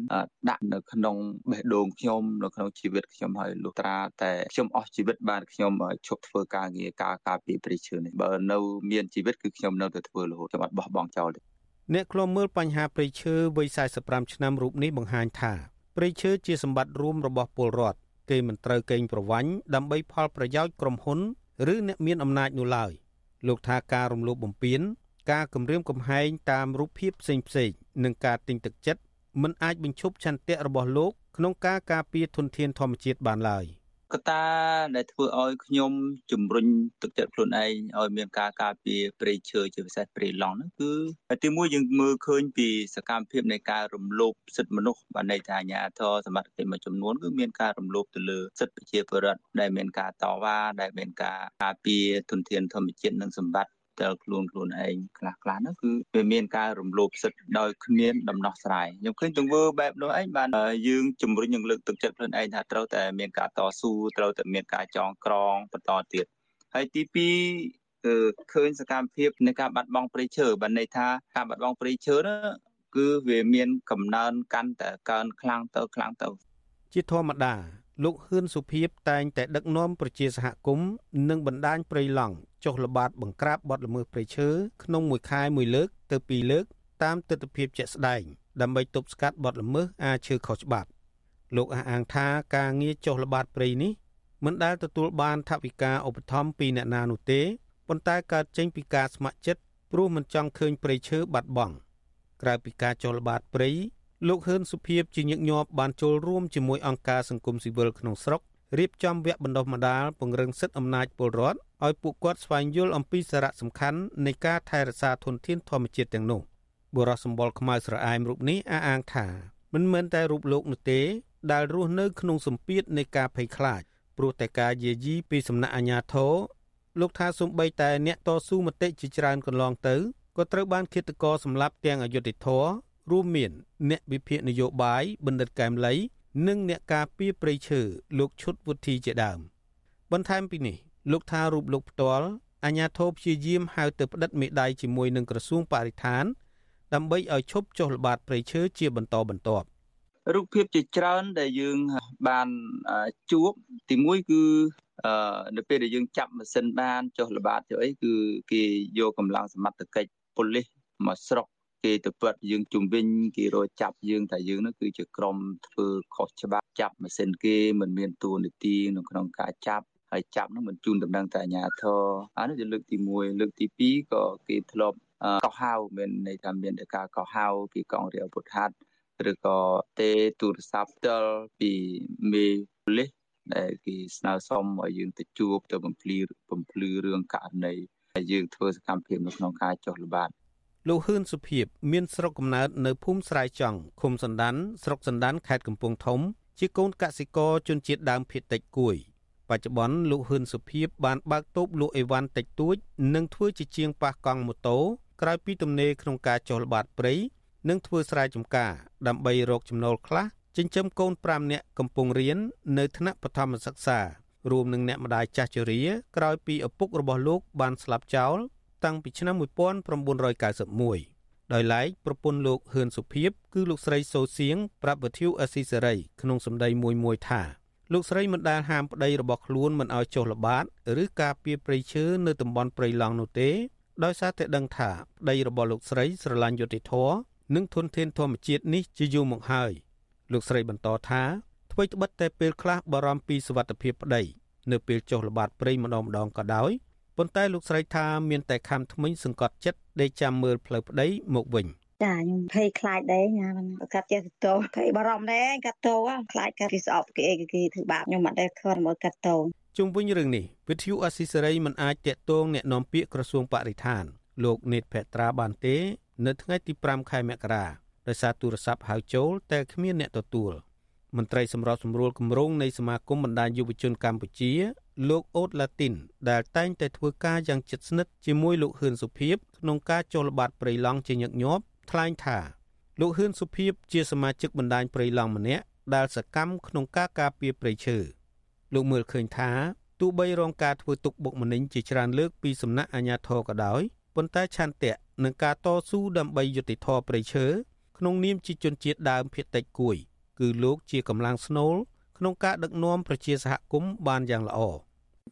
ដាក់នៅក្នុងបេះដូងខ្ញុំនៅក្នុងជីវិតខ្ញុំហើយលុះត្រាតែខ្ញុំអស់ជីវិតបានខ្ញុំឈប់ធ្វើការងារការការពារព្រៃឈើនេះបើនៅមានជីវិតគឺខ្ញុំនៅតែធ្វើរហូតខ្ញុំអត់បោះបង់ចោលទេ អ្នកខ្លំមើលបញ្ហាព្រៃឈើវ័យ45ឆ្នាំរូបនេះបង្ហាញថាព្រៃឈើជាសម្បត្តិរួមរបស់ពលរដ្ឋគេមិនត្រូវកេងប្រវ័ញ្ចដើម្បីផលប្រយោជន៍ក្រុមហ៊ុន ឬអ្នកមានអំណាចនោះឡើយលោកថាការរំលោភបំពានការគំរាមកំហែងតាមរូបភាពផ្សេងផ្សេងនិងការទិញទឹកចិត្តមិនអាចបញ្ឈប់ឆន្ទៈរបស់លោកក្នុងការការពារធនធានធម្មជាតិបានឡើយ។ កត្តាដែលធ្វើឲ្យខ្ញុំជំរុញទឹកចិត្តខ្លួនឯងឲ្យមានការការពារព្រៃឈើជាពិសេសព្រៃឡង់ហ្នឹងគឺទីមួយយើងមើលឃើញពីសកម្មភាពនៃការរំលោភសិទ្ធិមនុស្សបានន័យថាអាញាធរសមត្ថកិច្ចមួយចំនួនគឺមានការរំលោភទៅលើសិទ្ធិប្រជាពលរដ្ឋដែលមានការតវ៉ាដែលមានការការពារទុនធានធម្មជាតិនិងសម្បត្តិ ផ្ទាល់ខ្លួនខ្លួនឯងខ្លះខ្លះហ្នឹងគឺវាមានការរំលោភសិទ្ធិដោយគ្មានដំណោះស្រាយខ្ញុំឃើញទង្វើបែបនោះឯងបានយើងជំរុញនិងលើកទឹកចិត្តខ្លួនឯងថាត្រូវតែមានការតស៊ូត្រូវតែមានការចងក្រងបន្តទៀតហើយទី2គឺឃើញសកម្មភាពនៃការបាត់បង់ព្រៃឈើបានន័យថាការបាត់បង់ព្រៃឈើនោះគឺវាមានកំណើនកាន់តែកើនខ្លាំងទៅខ្លាំងទៅជាធម្មតា លោកហ៊ឿនសុភីបតែងតែដឹកនាំប្រជាសហគមន៍និងបណ្ដាញព្រៃឡង់ចុះល្បាតបង្ក្រាបបទល្មើសព្រៃឈើក្នុងមួយខែមួយលើកទៅពីរលើកតាមទស្សនវិជ្ជាជាក់ស្ដែងដើម្បីទប់ស្កាត់បទល្មើសអាឈើខុសច្បាប់លោកអះអាងថាការងារចុះល្បាតព្រៃនេះមិនដែលទទួលបានថវិកាឧបត្ថម្ភពីអ្នកណានោះទេប៉ុន្តែកើតចេញពីការស្ម័គ្រចិត្តព្រោះមិនចង់ឃើញព្រៃឈើបាត់បង់ក្រៅពីការចុះល្បាតព្រៃ លោកហ៊ឿនសុភីបជាញឹកញាប់បានចូលរួមជាមួយអង្គការសង្គមស៊ីវិលក្នុងស្រុករៀបចំវគ្គបណ្ដុះបណ្ដាលពង្រឹងសិទ្ធិអំណាចពលរដ្ឋឲ្យពួកគាត់ស្វែងយល់អំពីសារៈសំខាន់នៃការថែរក្សាធនធានធម្មជាតិទាំងនោះបុរសសម្បល់ខ្មៅស្រអែមរូបនេះអះអាងថាមិនមែនតែរូបលោកនោះទេ ដែលរស់នៅក្នុងសម្ពាធនៃការភ័យខ្លាចព្រោះតែការយាយីពីសំណាក់អាជ្ញាធរលោកថាសំបីតែអ្នកតស៊ូមតិជាច្រើនកន្លងទៅក៏ត្រូវបានឃាតករសម្លាប់ទាំងអយុធធរ រួមមាន អ្នកវិភាគនយោបាយបណ្ឌិតកែមលី និងអ្នកការពារព្រៃឈើលោកឈុតវុធីជាដើម បន្ថែមពីនេះលោកថារូបលោកផ្ទាល់អាញាធរព្យាយាមហៅទៅផ្តិតមេដៃជាមួយនឹងក្រសួងបរិស្ថាន ដើម្បីឲ្យឈប់ចុះល្បាតព្រៃឈើជាបន្តបន្ទាប់រូបភាពជាច្រើនដែលយើងបានជួបទីមួយគឺអឺនៅពេលដែលយើងចាប់ម៉ាស៊ីនបានចុះល្បាតទៅអីគឺគេយកកម្លាំងសមត្ថកិច្ចប៉ូលីសមកស្រុក គេទៅពាត់យើងជំវិញគេរកចាប់យើងតែយើងនោះគឺជាក្រុមធ្វើខុសច្បាប់ចាប់ម៉ាស៊ីនគេមិនមានទួនាទីនៅក្នុងការចាប់ហើយចាប់នោះមិនជូនដំណឹងតែអាជ្ញាធរអានោះជាលើកទី1លើកទី2ក៏គេធ្លាប់កោះហៅមានន័យថាមានតែការកោះហៅពីកងរាជអាវុធហត្ថឬក៏ទេទូរស័ព្ទផ្ទាល់ពីមេប៉ូលីសដែលគេស្នើសុំឲ្យយើងទៅជួបទៅបំភ្លឺបំភ្លឺរឿងករណីដែលយើងធ្វើសកម្មភាពនៅក្នុងការចុះល្បាត លោកហ៊ឿនសុភីបមានស្រុកកំណើតនៅភូមិស្រែចង់ឃុំសណ្ដានស្រុកសណ្ដានខេត្តកំពង់ធំ ជាកូនកសិករជនជាតិដើមភាគតិចគួយបច្ចុប្បន្នលោកហ៊ឿនសុភីបបានបើកតូបលក់អីវ៉ាន់តិចតួច និងធ្វើជាជាងប៉ះកង់ម៉ូតូក្រោយពីទំនេរក្នុងការចុះល្បាតព្រៃនិងធ្វើស្រែចម្ការ ដើម្បីរកចំណូលខ្លះចិញ្ចឹមកូន5នាក់កំពុងរៀននៅថ្នាក់បឋមសិក្សារួមនឹងអ្នកម្ដាយចាស់ជរាក្រោយពីឪពុករបស់លោកបានស្លាប់ចោល តាំងពីឆ្នាំ1991ដោយឡែកប្រពន្ធលោកហ៊ឿនសុភីបគឺលោកស្រីសូសៀងប្រាប់វិទ្យុអស៊ីសេរីក្នុងសម្ដីមួយមួយថាលោកស្រីមិនដែលហាមប្តីរបស់ខ្លួនមិនឲ្យចុះល្បាតឬការពារព្រៃឈើនៅតំបន់ព្រៃឡង់នោះទេដោយសារតែដឹងថាប្តីរបស់លោកស្រីស្រឡាញ់យុត្តិធម៌និងធនធានធម្មជាតិនេះជាយូរមកហើយលោកស្រីបន្តថាអ្វីត្បិតតែពេលខ្លះបារម្ភពីសុវត្ថិភាពប្តីនៅពេលចុះល្បាតព្រៃម្ដងម្ដងក៏ដោយ ប៉ុន្តែលោកស្រីថាមានតែខំថ្មិញសង្កត់ចិត្តដេកចាំមើលផ្លូវប្តីមកវិញចាខ្ញុំភ័យខ្លាចដែរញ៉ាំកាត់ចេះទៅតោភ័យបារម្ភដែរកាត់តោខ្លាចកាត់គេស្អប់គេអីគេធ្វើបាបខ្ញុំអត់ដែរខត់មកកាត់តោជុំវិញរឿងនេះវិទ្យុអស៊ីសេរីមិនអាចតាក់ទងแนะនាំពាក្យក្រសួងបរិស្ថាន លោកនេតភត្រាបានទេ នៅថ្ងៃទី5ខែមករាដោយសារទូរស័ព្ទហៅចូលតែគ្មានអ្នកទទួល មន្ត្រីសម្របសម្រួលគម្រោងនៃសមាគមបណ្ដាញយុវជនកម្ពុជា លោកអូតឡាទីន ដែលតែងតែធ្វើការយ៉ាងជិតស្និទ្ធជាមួយលោកហ៊ឿនសុភីបក្នុងការចុះល្បាតព្រៃឡង់ជាញឹកញាប់ថ្លែងថាលោកហ៊ឿនសុភីបជាសមាជិកបណ្ដាញព្រៃឡង់ម្នាក់ដែលសកម្មក្នុងការការពារព្រៃឈើលោកមើលឃើញថាទោះបីរងការធ្វើទុកបុកម្នេញជាច្រើនលើកពីសំណាក់អាជ្ញាធរក៏ដោយប៉ុន្តែឆន្ទៈនឹងការតស៊ូដើម្បីយុត្តិធម៌ព្រៃឈើក្នុងនាមជាជនជាតិដើមភាគតិចគួយ គឺលោកជាកម្លាំងស្នូលក្នុងការដឹកនាំប្រជាសហគមន៍បានយ៉ាងល្អ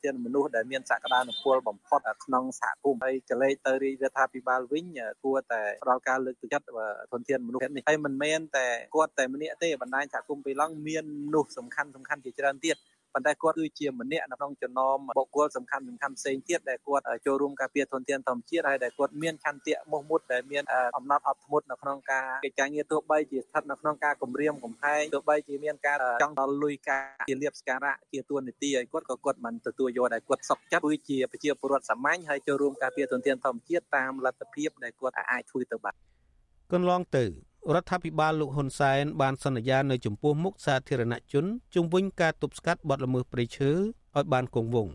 ជាមនុស្សដែលមានសក្តានុពលបំផុតក្នុងសហគមន៍ហើយកលេចទៅរាជរដ្ឋាភិបាលវិញគួរតែផ្ដល់ការលើកទឹកចិត្តធនធានមនុស្សនេះហើយមិនមែនតែគាត់តែម្នាក់ទេបណ្ដាញសហគមន៍ពីឡង់មានមនុស្សសំខាន់សំខាន់ជាច្រើនទៀត ប៉ុន្តែគាត់គឺជាម្នាក់នៅក្នុងចំណោមបុគ្គលសំខាន់សំខាន់ផ្សេងទៀតដែលគាត់ចូលរួមការពារធនធានធម្មជាតិហើយដែលគាត់មានឆន្ទៈមោះមុតដែលមានអំណត់អត់ធ្មត់នៅក្នុងការកិច្ចការងារទោះបីជាស្ថិតនៅក្នុងការគម្រាមកំហែងទោះបីជាមានការចង់ដល់លុយការជាលៀបស្ការៈជាទួនាទីឲ្យគាត់ក៏គាត់មិនទទួលយកដែលគាត់សុខចិត្តគឺជាប្រជាពលរដ្ឋសាមញ្ញហើយចូលរួមការពារធនធានធម្មជាតិតាមលទ្ធភាពដែលគាត់អាចធ្វើទៅបានកន្លងទៅ រដ្ឋាភិបាលលោកហ៊ុនសែនបានសន្យានៅចំពោះមុខសាធារណជនជំវិញការទប់ស្កាត់បទល្មើសព្រៃឈើឲ្យបានគង់វង្ស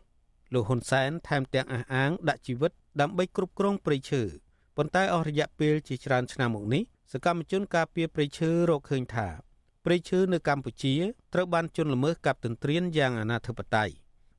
លោកហ៊ុនសែនថែមទាំងអះអាងដាក់ជីវិតដើម្បីគ្រប់គ្រងព្រៃឈើប៉ុន្តែអស់រយៈពេលជាច្រើនឆ្នាំមកនេះសកម្មជនការពារព្រៃឈើរកឃើញថាព្រៃឈើនៅកម្ពុជាត្រូវបានជន់ល្មើសកាប់ទន្ទ្រានយ៉ាងអនាធិបតេយ្យ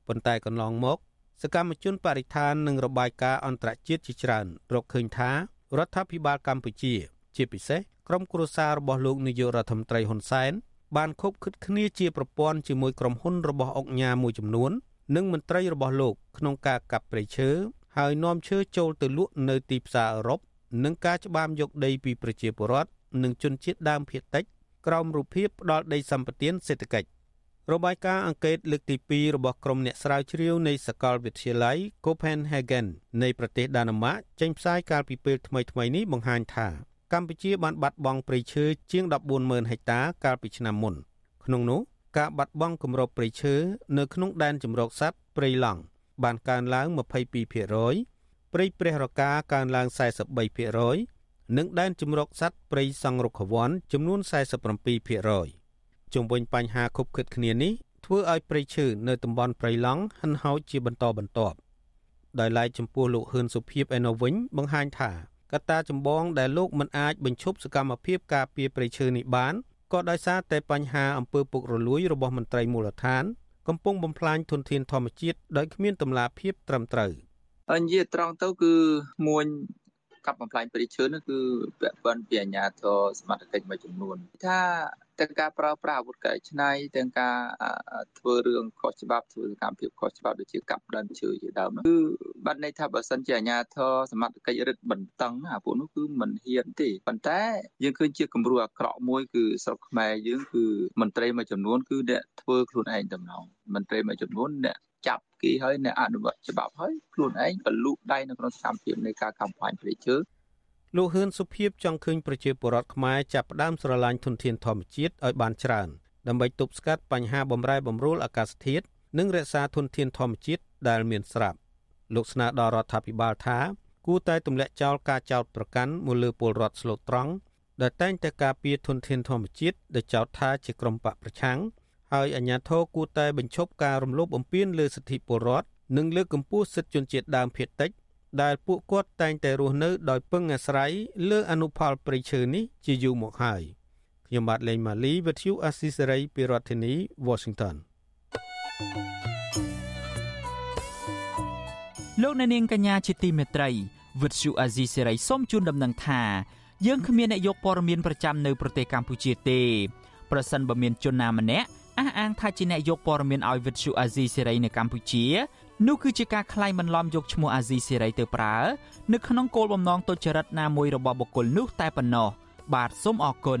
ប៉ុន្តែកន្លងមកសកម្មជនបរិស្ថាននិងរបាយការណ៍អន្តរជាតិជាច្រើនរកឃើញថារដ្ឋាភិបាលកម្ពុជា ជាពិសេស ក្រុមគ្រួសាររបស់លោកនាយករដ្ឋមន្ត្រីហ៊ុនសែនបានខົບខិតគ្នាជាប្រព័ន្ធជាមួយក្រុមហ៊ុនរបស់អង្គការមួយចំនួន និងមន្ត្រីរបស់លោកក្នុងការកាប់ព្រៃឈើហើយនាំឈើចូលទៅលក់នៅទីផ្សារអឺរ៉ុបនិងការច្បាមយកដីពីប្រជាពលរដ្ឋនិងជនជាតិដើមភាគតិចក្រោមរូបភាពផ្ដាល់ដីសម្បត្តិសេដ្ឋកិច្ចរបាយការណ៍អង្កេតលើកទី2របស់ក្រុមអ្នកស្រាវជ្រាវនៃសាកលវិទ្យាល័យ Copenhagen នៃប្រទេសដាណឺម៉ាកចេញផ្សាយកាលពីពេលថ្មីៗនេះបង្ហាញថា កម្ពុជាបានបាត់បង់ព្រៃឈើជាង140,000ហិកតាកាលពីឆ្នាំមុន ក្នុងនោះការបាត់បង់គម្របព្រៃឈើនៅក្នុងដែនជម្រកសត្វព្រៃឡង់បានកើនឡើង22%ព្រៃព្រះរកាកើនឡើង43%និងដែនជម្រកសត្វព្រៃសង្រុខវ័នចំនួន47%ជុំវិញបញ្ហាខុបខិតគ្នានេះធ្វើឲ្យព្រៃឈើនៅតំបន់ព្រៃឡង់ហិនហោចជាបន្តបន្ទាប់ដោយឡែកចំពោះលោកហ៊ឿនសុភីបឯណូវិញបង្ហាញថា កត្តាចម្បងដែលលោកមិនអាចបញ្ឈប់សកម្មភាពការពារព្រៃឈើនេះបានក៏ដោយសារតែបញ្ហាអំពើពុករលួយរបស់មន្ត្រីមូលដ្ឋាន កំពុងបំផ្លាញធនធានធម្មជាតិដោយគ្មានតម្លាភាពត្រឹមត្រូវអញ្ញត្រង់ទៅគឺមួយកាប់បំផ្លាញព្រៃឈើនោះគឺពាក់ព័ន្ធពីអាជ្ញាធរសមត្ថកិច្ចមួយចំនួនថា ទាំងការប្រើប្រាស់អាវុធកែច្នៃទាំងការធ្វើរឿងខុសច្បាប់ធ្វើសកម្មភាពខុសច្បាប់ដូចជាកាប់ដើមឈើជាដើមគឺបាត់ន័យថាបើសិនជាអាជ្ញាធរសមត្ថកិច្ចរឹតបន្តឹងអាពួកនោះគឺមិនហ៊ានទេប៉ុន្តែយើងឃើញជាគំរូអាក្រក់មួយគឺស្រុកខ្មែរយើងគឺមន្ត្រីមួយចំនួនគឺអ្នកធ្វើខ្លួនឯងតំណងមន្ត្រីមួយចំនួនអ្នកចាប់គេហើយអ្នកអនុវត្តច្បាប់ហើយខ្លួនឯងក៏លូកដៃនៅក្នុងសកម្មភាពនៃការកំផាញ់ព្រៃឈើ លោកហ៊ឿនសុភីបចង់ឃើញប្រជាពលរដ្ឋខ្មែរចាប់ផ្ដើមស្រឡាញ់ធនធានធម្មជាតិឲ្យបានច្រើនដើម្បីទប់ស្កាត់បញ្ហាបំរែបំរួលអាកាសធាតុនិងរក្សាធនធានធម្មជាតិដែលមានស្រាប់លោកស្នើដល់រដ្ឋាភិបាលថាគួរតែទម្លាក់ចោលការចោទប្រកាន់មកលើពលរដ្ឋស្លូតត្រង់ដែលតែងតែការពារធនធានធម្មជាតិដែលចោទថាជាក្រុមបកប្រឆាំងហើយអាជ្ញាធរគួរតែបញ្ឈប់ការរំលោភបំពានលើសិទ្ធិពលរដ្ឋនិងលើកកម្ពស់សិទ្ធិជនជាតិដើមភាគតិច ដែលពួកគាត់តែងតែរស់នៅដោយពឹងអាស្រ័យលើអនុផលព្រៃឈើនេះជាយូរមកហើយខ្ញុំបាទលេងម៉ាលីវិទ្យុអស៊ីសេរីពីរដ្ឋធានី Washington លោកអ្នកនាងកញ្ញាជាទីមេត្រីវិទ្យុអាស៊ីសេរីសូមជូនដំណឹងថាយើងគ្មានអ្នកយកព័ត៌មានប្រចាំនៅប្រទេសកម្ពុជាទេប្រសិនបើមានជនណាម្នាក់អះអាងថាជាអ្នកយកព័ត៌មានឲ្យវិទ្យុអាស៊ីសេរីនៅកម្ពុជា នោះគឺជាការក្លែងបន្លំយកឈ្មោះអាស៊ីសេរីទៅប្រើនៅក្នុងគោលបំណងទុច្ចរិតណាមួយរបស់បុគ្គលនោះតែប៉ុណ្ណោះបាទសូមអរគុណ